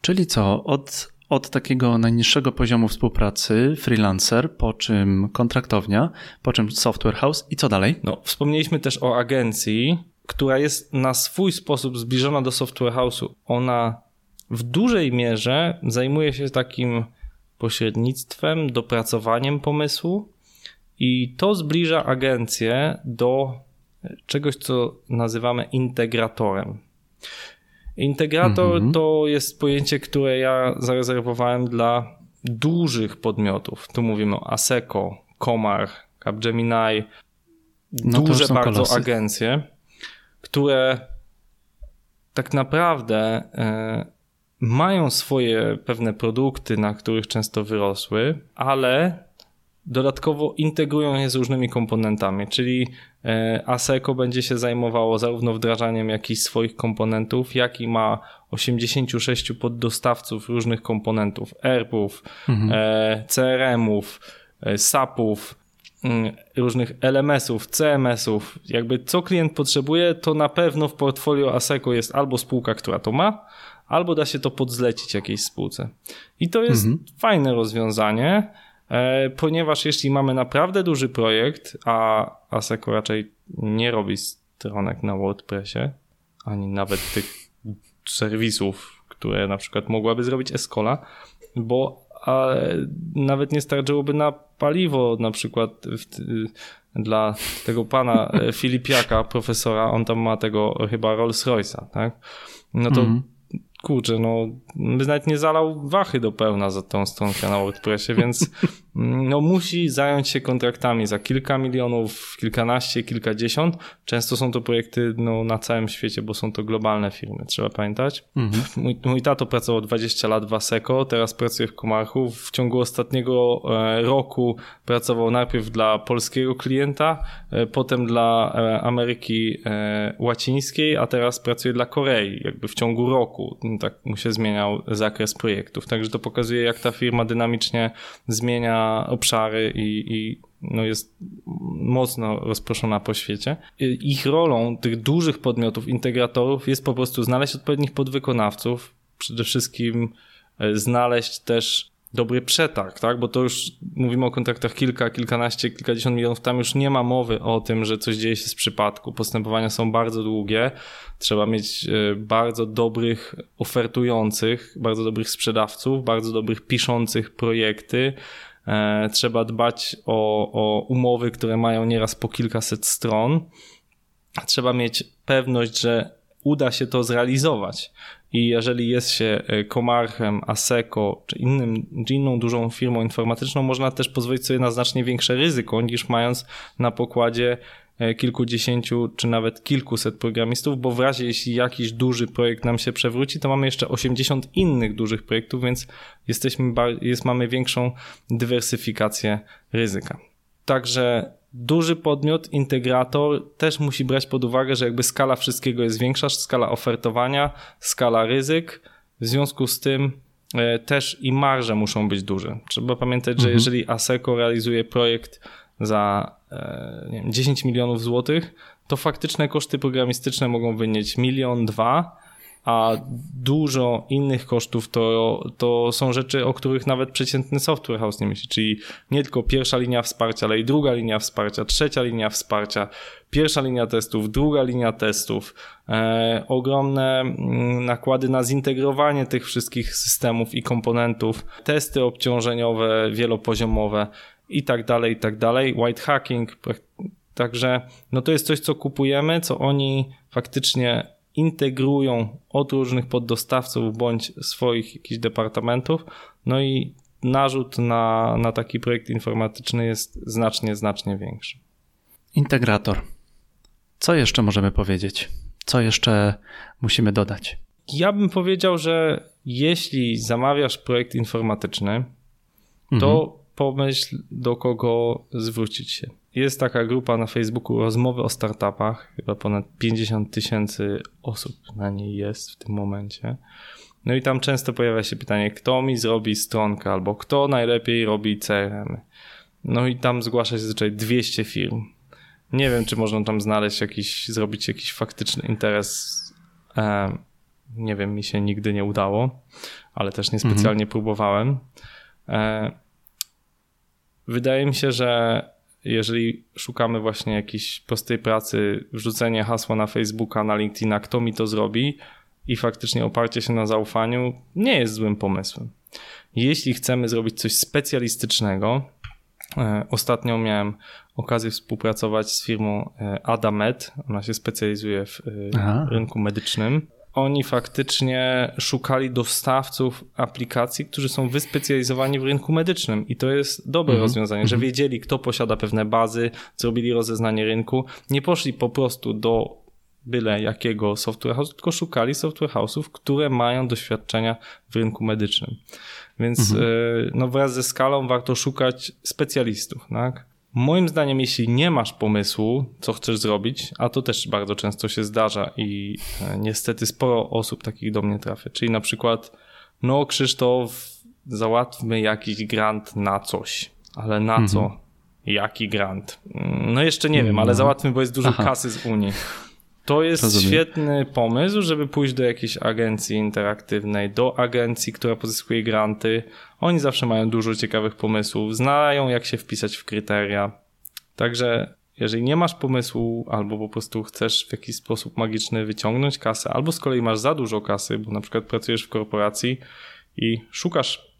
Czyli co? Od, od takiego najniższego poziomu współpracy freelancer, po czym kontraktownia, po czym software house i co dalej? No, wspomnieliśmy też o agencji, która jest na swój sposób zbliżona do software house'u. Ona w dużej mierze zajmuje się takim pośrednictwem, dopracowaniem pomysłu i to zbliża agencję do czegoś, co nazywamy integratorem. Integrator mhm. to jest pojęcie, które ja zarezerwowałem dla dużych podmiotów. Tu mówimy o ASECO, Komar, Capgemini, no duże bardzo kolosy. agencje, które tak naprawdę e, mają swoje pewne produkty, na których często wyrosły, ale dodatkowo integrują je z różnymi komponentami, czyli e, ASECO będzie się zajmowało zarówno wdrażaniem jakichś swoich komponentów, jak i ma 86 poddostawców różnych komponentów, ERP-ów, mhm. E, CRM-ów, e, SAP-ów, mm, różnych LMS-ów, CMS-ów. Jakby co klient potrzebuje, to na pewno w portfolio ASECO jest albo spółka, która to ma, albo da się to podzlecić jakiejś spółce. I to jest mhm. fajne rozwiązanie, ponieważ jeśli mamy naprawdę duży projekt, a ASECO raczej nie robi stronek na WordPressie, ani nawet tych serwisów, które na przykład mogłaby zrobić Escola, bo a nawet nie starczyłoby na paliwo na przykład dla tego pana e, Filipiaka, profesora, on tam ma tego chyba Rolls Royce'a, tak? No to mm -hmm kurczę, no nawet nie zalał wachy do pełna za tą stronkę na WordPressie, więc no musi zająć się kontraktami za kilka milionów, kilkanaście, kilkadziesiąt. Często są to projekty no, na całym świecie, bo są to globalne firmy, trzeba pamiętać. Mhm. Mój, mój tato pracował 20 lat w Aseco, teraz pracuje w Komarchu. W ciągu ostatniego e, roku pracował najpierw dla polskiego klienta, e, potem dla e, Ameryki Łacińskiej, a teraz pracuje dla Korei, jakby w ciągu roku tak mu się zmieniał zakres projektów. Także to pokazuje, jak ta firma dynamicznie zmienia obszary i, i no jest mocno rozproszona po świecie. Ich rolą tych dużych podmiotów, integratorów jest po prostu znaleźć odpowiednich podwykonawców, przede wszystkim e, znaleźć też dobry przetarg, tak? Bo to już mówimy o kontraktach kilka, kilkanaście, kilkadziesiąt milionów. Tam już nie ma mowy o tym, że coś dzieje się z przypadku. Postępowania są bardzo długie. Trzeba mieć e, bardzo dobrych ofertujących, bardzo dobrych sprzedawców, bardzo dobrych piszących projekty. E, trzeba dbać o, o umowy, które mają nieraz po kilkaset stron. Trzeba mieć pewność, że uda się to zrealizować. I jeżeli jest się e, Komarchem, Aseco czy innym, inną dużą firmą informatyczną, można też pozwolić sobie na znacznie większe ryzyko niż mając na pokładzie e, kilkudziesięciu czy nawet kilkuset programistów, bo w razie jeśli jakiś duży projekt nam się przewróci, to mamy jeszcze 80 innych dużych projektów, więc jesteśmy, jest, mamy większą dywersyfikację ryzyka. Także duży podmiot, integrator też musi brać pod uwagę, że jakby skala wszystkiego jest większa, skala ofertowania, skala ryzyk. W związku z tym e, też i marże muszą być duże. Trzeba pamiętać, że mhm. jeżeli ASECO realizuje projekt za e, wiem, 10 milionów złotych, to faktyczne koszty programistyczne mogą wynieść milion, dwa, a dużo innych kosztów to, to są rzeczy, o których nawet przeciętny software house nie myśli, czyli nie tylko pierwsza linia wsparcia, ale i druga linia wsparcia, trzecia linia wsparcia, pierwsza linia testów, druga linia testów, e, ogromne mm, nakłady na zintegrowanie tych wszystkich systemów i komponentów, testy obciążeniowe, wielopoziomowe i tak dalej, i tak dalej, white hacking, także no to jest coś, co kupujemy, co oni faktycznie integrują od różnych poddostawców bądź swoich jakichś departamentów, no i narzut na, na taki projekt informatyczny jest znacznie, znacznie większy. Integrator. Co jeszcze możemy powiedzieć? Co jeszcze musimy dodać? Ja bym powiedział, że jeśli zamawiasz projekt informatyczny, to mhm. Pomyśl, do kogo zwrócić się. Jest taka grupa na Facebooku rozmowy o startupach, chyba ponad 50 tysięcy osób na niej jest w tym momencie. No i tam często pojawia się pytanie, kto mi zrobi stronkę albo kto najlepiej robi CRM. No i tam zgłasza się zazwyczaj 200 firm. Nie wiem, czy można tam znaleźć jakiś, zrobić jakiś faktyczny interes. E, nie wiem, mi się nigdy nie udało, ale też niespecjalnie mhm. próbowałem. Wydaje mi się, że jeżeli szukamy właśnie jakiejś prostej pracy, wrzucenie hasła na Facebooka, na LinkedIna, kto mi to zrobi i faktycznie oparcie się na zaufaniu, nie jest złym pomysłem. Jeśli chcemy zrobić coś specjalistycznego, e, ostatnio miałem okazję współpracować z firmą e, Adamed, ona się specjalizuje w e, Aha. rynku medycznym oni faktycznie szukali dostawców aplikacji, którzy są wyspecjalizowani w rynku medycznym i to jest dobre mhm. rozwiązanie, że mhm. wiedzieli, kto posiada pewne bazy, zrobili rozeznanie rynku, nie poszli po prostu do byle jakiego software house, tylko szukali software house'ów, które mają doświadczenia w rynku medycznym. Więc mhm. E, no wraz ze skalą warto szukać specjalistów, tak? Moim zdaniem, jeśli nie masz pomysłu, co chcesz zrobić, a to też bardzo często się zdarza i e, niestety sporo osób takich do mnie trafia, czyli na przykład, no Krzysztof, załatwmy jakiś grant na coś, ale na mhm. co? Jaki grant? Mm, no jeszcze nie wiem, ale no. załatwmy, bo jest dużo Aha. kasy z Unii. To jest Rozumiem. świetny pomysł, żeby pójść do jakiejś agencji interaktywnej, do agencji, która pozyskuje granty. Oni zawsze mają dużo ciekawych pomysłów, znają jak się wpisać w kryteria. Także jeżeli nie masz pomysłu, albo po prostu chcesz w jakiś sposób magiczny wyciągnąć kasę, albo z kolei masz za dużo kasy, bo na przykład pracujesz w korporacji i szukasz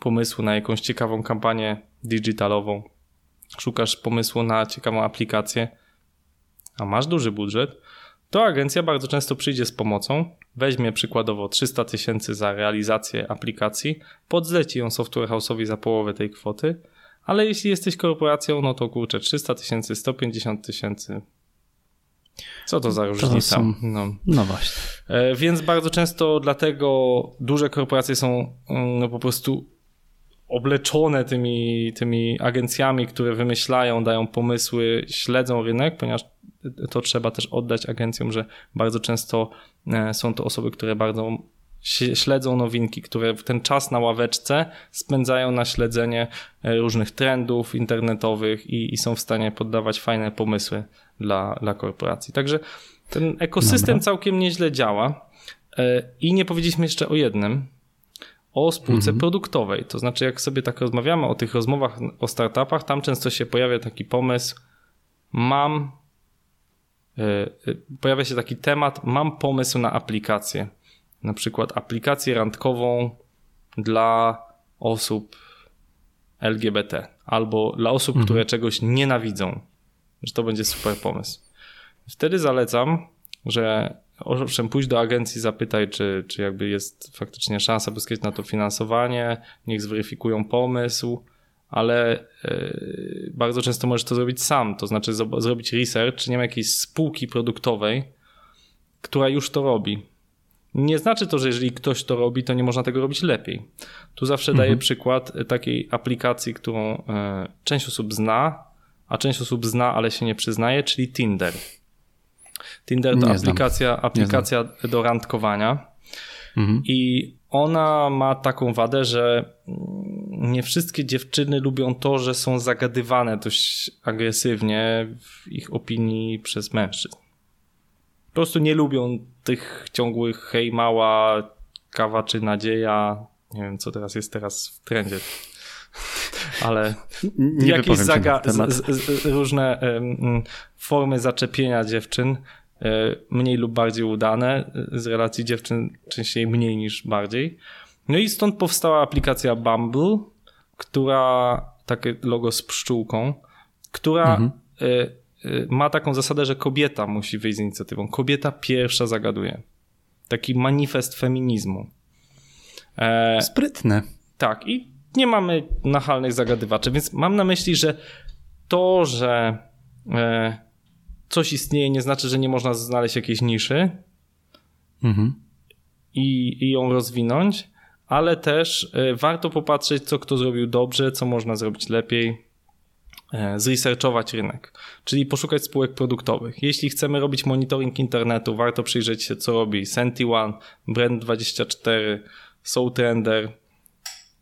pomysłu na jakąś ciekawą kampanię digitalową, szukasz pomysłu na ciekawą aplikację, a masz duży budżet, to agencja bardzo często przyjdzie z pomocą, weźmie przykładowo 300 tysięcy za realizację aplikacji, podzleci ją software house'owi za połowę tej kwoty, ale jeśli jesteś korporacją, no to kurczę 300 tysięcy, 150 tysięcy. Co to za różnica? To są... no. no właśnie. E, więc bardzo często dlatego duże korporacje są mm, no, po prostu obleczone tymi, tymi agencjami, które wymyślają, dają pomysły, śledzą rynek, ponieważ to trzeba też oddać agencjom, że bardzo często e, są to osoby, które bardzo śledzą nowinki, które ten czas na ławeczce spędzają na śledzenie e, różnych trendów internetowych i, i są w stanie poddawać fajne pomysły dla, dla korporacji. Także ten ekosystem Dobra. całkiem nieźle działa. E, I nie powiedzieliśmy jeszcze o jednym, o spółce mhm. produktowej. To znaczy, jak sobie tak rozmawiamy o tych rozmowach o startupach, tam często się pojawia taki pomysł, mam E, e, pojawia się taki temat, mam pomysł na aplikację. Na przykład aplikację randkową dla osób LGBT albo dla osób, mhm. które czegoś nienawidzą. Że to będzie super pomysł. Wtedy zalecam, że owszem, pójść do agencji, zapytaj, czy, czy jakby jest faktycznie szansa pozyskać na to finansowanie, niech zweryfikują pomysł, ale e, bardzo często możesz to zrobić sam, to znaczy zrobić research, czy nie ma jakiejś spółki produktowej, która już to robi. Nie znaczy to, że jeżeli ktoś to robi, to nie można tego robić lepiej. Tu zawsze mhm. daję przykład takiej aplikacji, którą e, część osób zna, a część osób zna, ale się nie przyznaje, czyli Tinder. Tinder to aplikacja, aplikacja do randkowania. Mhm. I ona ma taką wadę, że nie wszystkie dziewczyny lubią to, że są zagadywane dość agresywnie w ich opinii przez mężczyzn. po prostu nie lubią tych ciągłych hej mała, kawa czy nadzieja, nie wiem co teraz jest teraz w trendzie, ale Nie jakieś zaga- z, z, różne formy zaczepienia dziewczyn, e, mniej lub bardziej udane, e, z relacji dziewczyn częściej mniej niż bardziej. No i stąd powstała aplikacja Bumble, która, takie logo z pszczółką, która Mhm. e, ma taką zasadę, że kobieta musi wyjść z inicjatywą. Kobieta pierwsza zagaduje. Taki manifest feminizmu. Sprytne. tak, i nie mamy nachalnych zagadywaczy, więc mam na myśli, że to, że e, coś istnieje, nie znaczy, że nie można znaleźć jakiejś niszy Mhm. i, i ją rozwinąć, ale też e, warto popatrzeć, co kto zrobił dobrze, co można zrobić lepiej, e, zresearchować rynek, czyli poszukać spółek produktowych. Jeśli chcemy robić monitoring internetu, warto przyjrzeć się, co robi SentiOne, Brand24, SoulTrender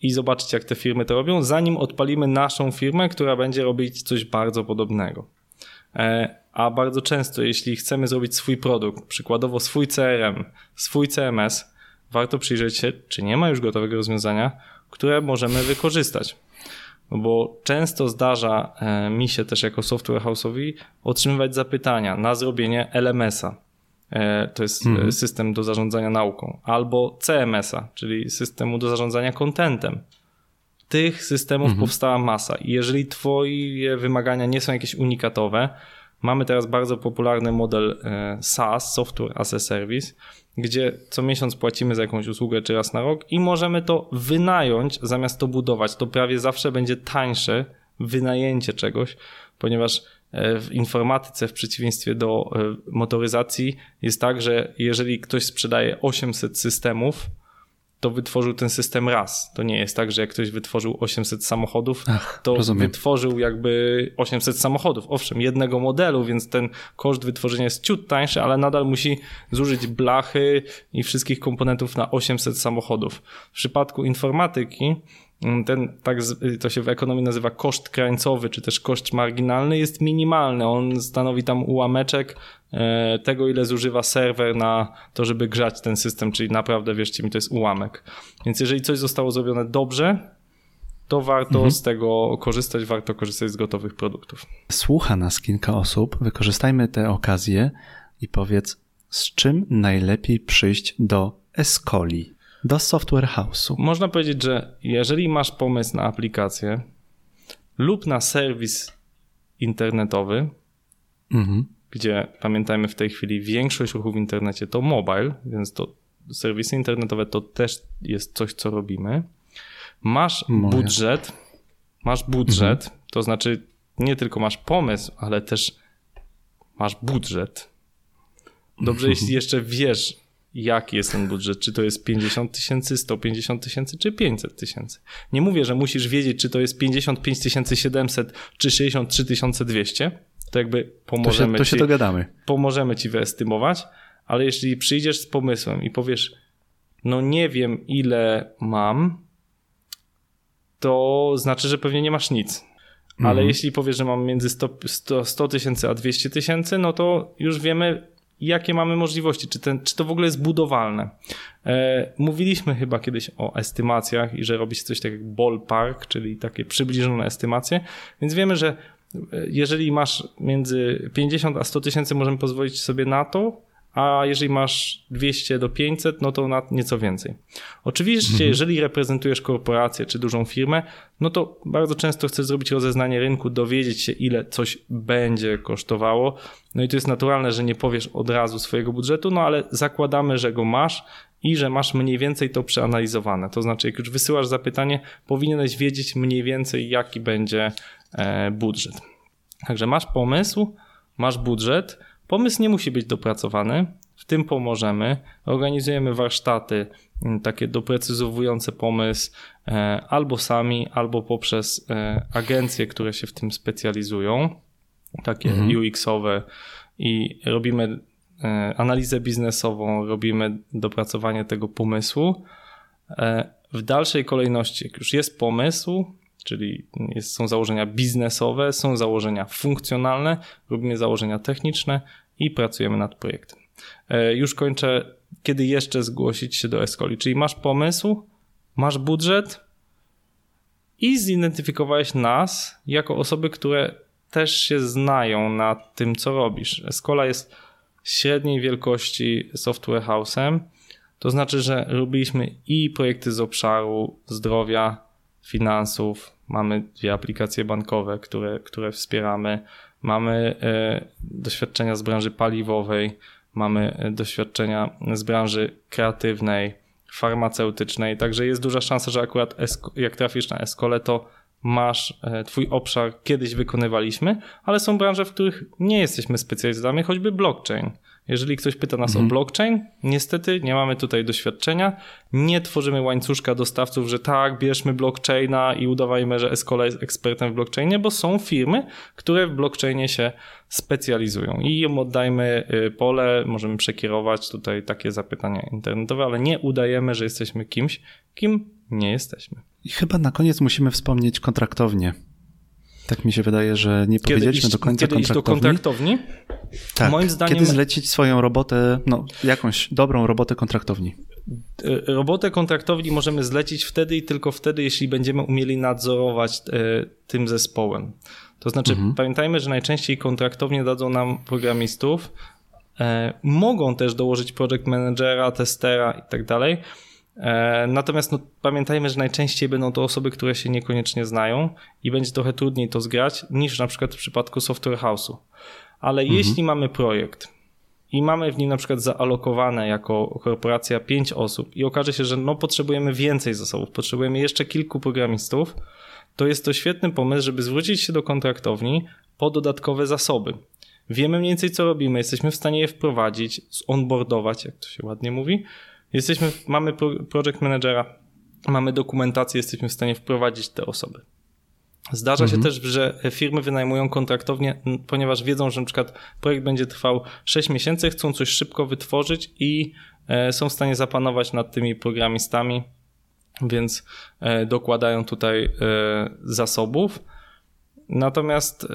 i zobaczyć, jak te firmy to robią, zanim odpalimy naszą firmę, która będzie robić coś bardzo podobnego. E, A bardzo często, jeśli chcemy zrobić swój produkt, przykładowo swój CRM, swój CMS, warto przyjrzeć się, czy nie ma już gotowego rozwiązania, które możemy wykorzystać. No Bo często zdarza e, mi się też jako software house'owi otrzymywać zapytania na zrobienie LMS-a. E, To jest e, system do zarządzania nauką. Albo CMS-a, czyli systemu do zarządzania contentem. Tych systemów powstała masa. I jeżeli twoje wymagania nie są jakieś unikatowe, mamy teraz bardzo popularny model e, SaaS, Software as a Service, gdzie co miesiąc płacimy za jakąś usługę czy raz na rok i możemy to wynająć zamiast to budować. To prawie zawsze będzie tańsze wynajęcie czegoś, ponieważ w informatyce, w przeciwieństwie do e, motoryzacji, jest tak, że jeżeli ktoś sprzedaje 800 systemów, to wytworzył ten system raz. To nie jest tak, że jak ktoś wytworzył 800 samochodów, Ach, to rozumiem. wytworzył jakby 800 samochodów. Owszem, jednego modelu, więc ten koszt wytworzenia jest ciut tańszy, ale nadal musi zużyć blachy i wszystkich komponentów na 800 samochodów. W przypadku informatyki ten, tak to się w ekonomii nazywa koszt krańcowy, czy też koszt marginalny jest minimalny. On stanowi tam ułameczek e, tego, ile zużywa serwer na to, żeby grzać ten system, czyli naprawdę, wierzcie mi, to jest ułamek. Więc jeżeli coś zostało zrobione dobrze, to warto z tego korzystać, warto korzystać z gotowych produktów. Słucha nas kilka osób. Wykorzystajmy tę okazję i powiedz, z czym najlepiej przyjść do Escoli, do Software House'u. Można powiedzieć, że jeżeli masz pomysł na aplikację lub na serwis internetowy, Mhm. gdzie pamiętajmy w tej chwili większość ruchu w internecie to mobile, więc to serwisy internetowe to też jest coś, co robimy. Masz budżet, masz budżet, to znaczy nie tylko masz pomysł, ale też masz budżet. Dobrze, (laughs) jeśli jeszcze wiesz, jaki jest ten budżet, czy to jest 50 tysięcy, 150 tysięcy, czy 500 tysięcy. Nie mówię, że musisz wiedzieć, czy to jest 55 700, czy 63 200, to jakby To się, pomożemy to się ci dogadamy. pomożemy ci wyestymować, ale jeśli przyjdziesz z pomysłem i powiesz, no nie wiem ile mam, to znaczy, że pewnie nie masz nic. Ale Mhm. jeśli powiesz, że mam między 100 100 100 tysięcy a 200 tysięcy, no to już wiemy, jakie mamy możliwości, czy, ten, czy to w ogóle jest budowalne. E, mówiliśmy chyba kiedyś o estymacjach i że robi się coś tak jak ballpark, czyli takie przybliżone estymacje, więc wiemy, że e, jeżeli masz między 50 a 100 tysięcy, możemy pozwolić sobie na to, a jeżeli masz 200 do 500, no to na nieco więcej. Oczywiście, jeżeli reprezentujesz korporację czy dużą firmę, no to bardzo często chcesz zrobić rozeznanie rynku, dowiedzieć się, ile coś będzie kosztowało. No i to jest naturalne, że nie powiesz od razu swojego budżetu, no ale zakładamy, że go masz i że masz mniej więcej to przeanalizowane. To znaczy, jak już wysyłasz zapytanie, powinieneś wiedzieć mniej więcej, jaki będzie e, budżet. Także masz pomysł, masz budżet. Pomysł nie musi być dopracowany, w tym pomożemy. Organizujemy warsztaty m, takie doprecyzowujące pomysł e, albo sami, albo poprzez e, agencje, które się w tym specjalizują, takie UX-owe i robimy e, analizę biznesową, robimy dopracowanie tego pomysłu. W dalszej kolejności, jak już jest pomysł, czyli jest, są założenia biznesowe, są założenia funkcjonalne, robimy założenia techniczne i pracujemy nad projektem. E, już kończę, kiedy jeszcze zgłosić się do Escoli. Czyli masz pomysł, masz budżet i zidentyfikowałeś nas jako osoby, które też się znają na tym, co robisz. Escola jest średniej wielkości software house'em, to znaczy, że robiliśmy i projekty z obszaru zdrowia, finansów, mamy dwie aplikacje bankowe, które, które wspieramy, mamy e, doświadczenia z branży paliwowej, mamy e, doświadczenia z branży kreatywnej, farmaceutycznej, także jest duża szansa, że akurat jak trafisz na Escole, to masz e, twój obszar, kiedyś wykonywaliśmy, ale są branże, w których nie jesteśmy specjalistami, choćby blockchain. Jeżeli ktoś pyta nas mhm. o blockchain, niestety nie mamy tutaj doświadczenia. Nie tworzymy łańcuszka dostawców, że tak, bierzmy blockchaina i udawajmy, że Escola jest ekspertem w blockchainie, bo są firmy, które w blockchainie się specjalizują i im oddajmy y, pole, możemy przekierować tutaj takie zapytania internetowe, ale nie udajemy, że jesteśmy kimś, kim nie jesteśmy. I chyba na koniec musimy wspomnieć kontraktownię. Tak mi się wydaje, że nie kiedy powiedzieliśmy iść, do końca kiedy kontraktowni. Iść do kontraktowni? Tak, Moim zdaniem... kiedy zlecić swoją robotę, no jakąś dobrą robotę kontraktowni? E, robotę kontraktowni możemy zlecić wtedy i tylko wtedy, jeśli będziemy umieli nadzorować e, tym zespołem. To znaczy, mhm. pamiętajmy, że najczęściej kontraktownie dadzą nam programistów, e, mogą też dołożyć project managera, testera i tak dalej, natomiast no, pamiętajmy, że najczęściej będą to osoby, które się niekoniecznie znają i będzie trochę trudniej to zgrać niż na przykład w przypadku software house'u. Ale mhm. jeśli mamy projekt i mamy w nim na przykład zaalokowane jako korporacja 5 osób i okaże się, że no potrzebujemy więcej zasobów, potrzebujemy jeszcze kilku programistów, to jest to świetny pomysł, żeby zwrócić się do kontraktowni po dodatkowe zasoby. Wiemy mniej więcej co robimy, jesteśmy w stanie je wprowadzić, zonboardować, jak to się ładnie mówi, Jesteśmy, mamy project managera, mamy dokumentację, jesteśmy w stanie wprowadzić te osoby. Zdarza mhm. się też, że firmy wynajmują kontraktownie, ponieważ wiedzą, że na przykład projekt będzie trwał 6 miesięcy, chcą coś szybko wytworzyć i e, są w stanie zapanować nad tymi programistami, więc e, dokładają tutaj e, zasobów. Natomiast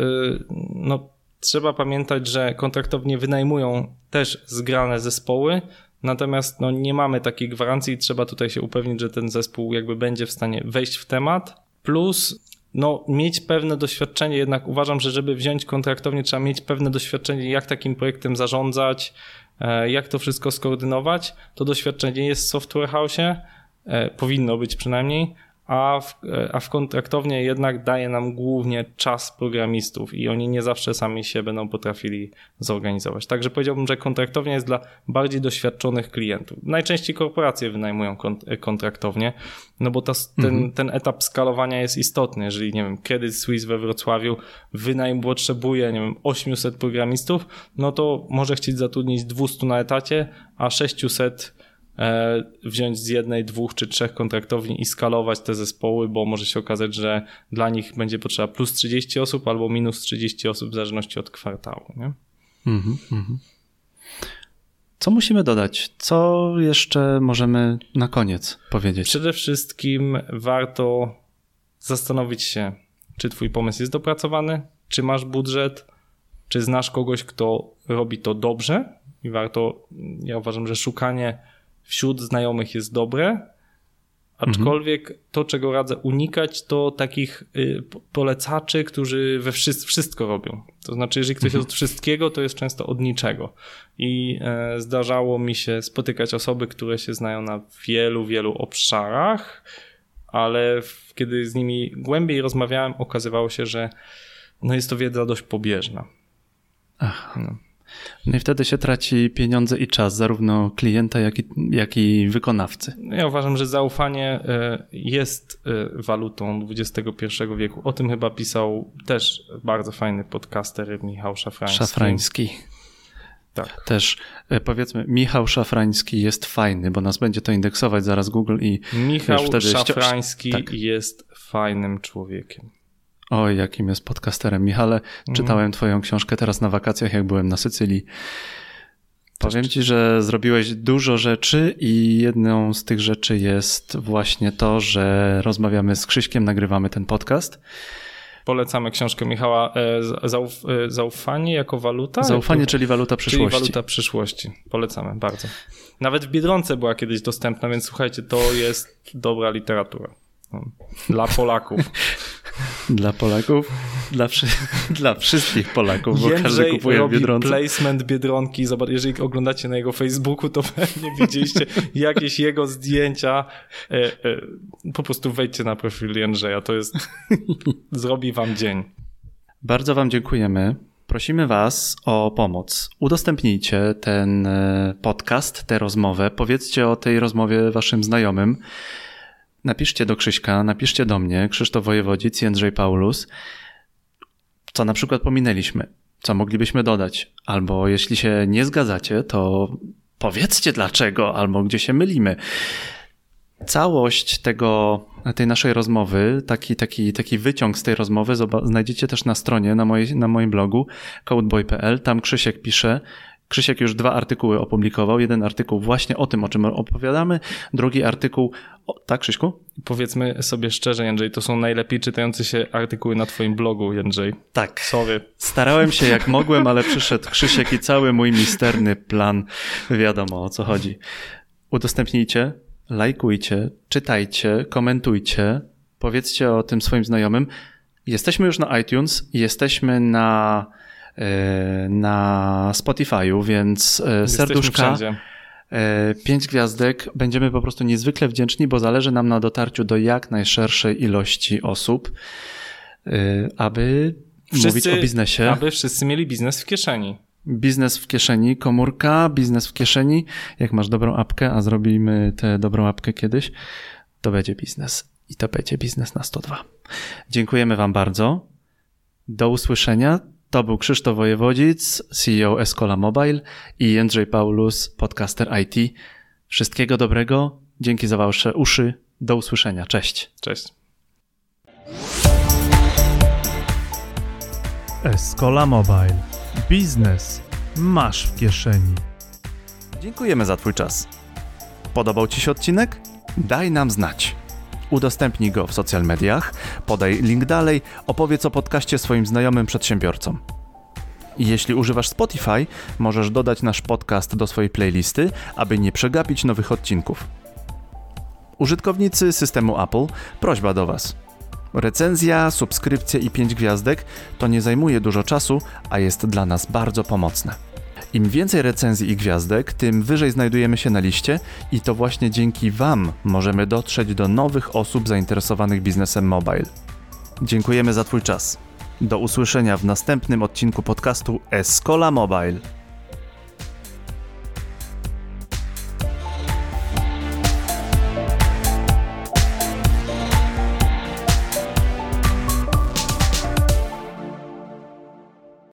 no, trzeba pamiętać, że kontraktownie wynajmują też zgrane zespoły, Natomiast no, nie mamy takiej gwarancji i trzeba tutaj się upewnić, że ten zespół jakby będzie w stanie wejść w temat. Plus no, mieć pewne doświadczenie, jednak uważam, że żeby wziąć kontraktownie, trzeba mieć pewne doświadczenie, jak takim projektem zarządzać, e, jak to wszystko skoordynować. To doświadczenie jest w Software House, e, powinno być przynajmniej, a w, a w kontraktownie jednak daje nam głównie czas programistów i oni nie zawsze sami się będą potrafili zorganizować. Także powiedziałbym, że kontraktownia jest dla bardziej doświadczonych klientów. Najczęściej korporacje wynajmują kontraktownie, no bo ta, ten, mhm. ten etap skalowania jest istotny. Jeżeli, nie wiem, Credit Suisse we Wrocławiu wynajm potrzebuje, nie wiem, 800 programistów, no to może chcieć zatrudnić 200 na etacie, a 600 E, wziąć z jednej, dwóch czy trzech kontraktowni i skalować te zespoły, bo może się okazać, że dla nich będzie potrzeba plus 30 osób albo minus 30 osób w zależności od kwartału. Nie? Mm -hmm. Co musimy dodać? Co jeszcze możemy na koniec powiedzieć? Przede wszystkim warto zastanowić się, czy Twój pomysł jest dopracowany, czy masz budżet, czy znasz kogoś, kto robi to dobrze. I warto, ja uważam, że szukanie wśród znajomych jest dobre, aczkolwiek mhm. to, czego radzę unikać, to takich y, polecaczy, którzy we wszystko robią. To znaczy, jeżeli ktoś mhm. jest od wszystkiego, to jest często od niczego. I e, zdarzało mi się spotykać osoby, które się znają na wielu, wielu obszarach, ale kiedy z nimi głębiej rozmawiałem, okazywało się, że no jest to wiedza dość pobieżna. Ach. No. No i wtedy się traci pieniądze i czas, zarówno klienta, jak i, jak i wykonawcy. Ja uważam, że zaufanie e, jest e, walutą XXI wieku. O tym chyba pisał też bardzo fajny podcaster Michał Szafrański. Szafrański. Tak. Też e, powiedzmy, Michał Szafrański jest fajny, bo nas będzie to indeksować zaraz Google i Michał Szafrański tak. jest fajnym człowiekiem. Oj, jakim jest podcasterem. Michale, mhm. czytałem twoją książkę teraz na wakacjach, jak byłem na Sycylii. Powiem ci, że zrobiłeś dużo rzeczy i jedną z tych rzeczy jest właśnie to, że rozmawiamy z Krzyśkiem, nagrywamy ten podcast. Polecamy książkę Michała e, zauf, e, Zaufanie jako waluta? Zaufanie, czyli waluta przyszłości. Czyli waluta przyszłości. Polecamy bardzo. Nawet w Biedronce była kiedyś dostępna, więc słuchajcie, to jest dobra literatura. No, dla Polaków. (laughs) Dla Polaków? Dla, wszy (laughs) dla wszystkich Polaków, bo Jędrzej każdy kupuje robi Biedronce. placement Biedronki. Zobacz, jeżeli oglądacie na jego Facebooku, to (laughs) pewnie widzieliście jakieś jego zdjęcia. E, e, po prostu wejdźcie na profil Jędrzeja, to jest... (laughs) zrobi wam dzień. Bardzo wam dziękujemy. Prosimy Was o pomoc. Udostępnijcie ten e, podcast, tę rozmowę. Powiedzcie o tej rozmowie Waszym znajomym. Napiszcie do Krzyśka, napiszcie do mnie, Krzysztof Wojewodzic, Jędrzej Paulus, co na przykład pominęliśmy, co moglibyśmy dodać, albo jeśli się nie zgadzacie, to powiedzcie dlaczego, albo gdzie się mylimy. Całość tego, tej naszej rozmowy, taki, taki, taki wyciąg z tej rozmowy znajdziecie też na stronie, na, mojej, na moim blogu codeboy.pl. Tam Krzysiek pisze Krzysiek już dwa artykuły opublikował. Jeden artykuł właśnie o tym, o czym opowiadamy, drugi artykuł. O, tak, Krzyśku? Powiedzmy sobie szczerze, Jędrzej, to są najlepiej czytające się artykuły na Twoim blogu, Jędrzej. Tak. Sorry. Starałem się jak mogłem, ale przyszedł Krzysiek i cały mój misterny plan. Wiadomo o co chodzi. Udostępnijcie, lajkujcie, czytajcie, komentujcie, powiedzcie o tym swoim znajomym. Jesteśmy już na iTunes, jesteśmy na na Spotify'u, więc e, Jesteśmy serduszka. Wszędzie. E, pięć gwiazdek. Będziemy po prostu niezwykle wdzięczni, bo zależy nam na dotarciu do jak najszerszej ilości osób, aby wszyscy, mówić o biznesie. Aby wszyscy mieli biznes w kieszeni. Biznes w kieszeni, komórka, biznes w kieszeni. Jak masz dobrą apkę, a zrobimy tę dobrą apkę kiedyś, to będzie biznes. I to będzie biznes na 102. Dziękujemy Wam bardzo. Do usłyszenia. To był Krzysztof Wojewodzic, CEO Escola Mobile i Jędrzej Paulus, podcaster IT. Wszystkiego dobrego, dzięki za wasze uszy, do usłyszenia. Cześć. Cześć. Escola Mobile. Biznes masz w kieszeni. Dziękujemy za Twój czas. Podobał Ci się odcinek? Daj nam znać. Udostępnij go w social mediach, podaj link dalej, opowiedz o podcaście swoim znajomym przedsiębiorcom. Jeśli używasz Spotify, możesz dodać nasz podcast do swojej playlisty, aby nie przegapić nowych odcinków. Użytkownicy systemu Apple, prośba do Was. Recenzja, subskrypcja i 5 gwiazdek to nie zajmuje dużo czasu, a jest dla nas bardzo pomocne. Im więcej recenzji i gwiazdek, tym wyżej znajdujemy się na liście i to właśnie dzięki Wam możemy dotrzeć do nowych osób zainteresowanych biznesem mobile. Dziękujemy za Twój czas. Do usłyszenia w następnym odcinku podcastu Escola Mobile.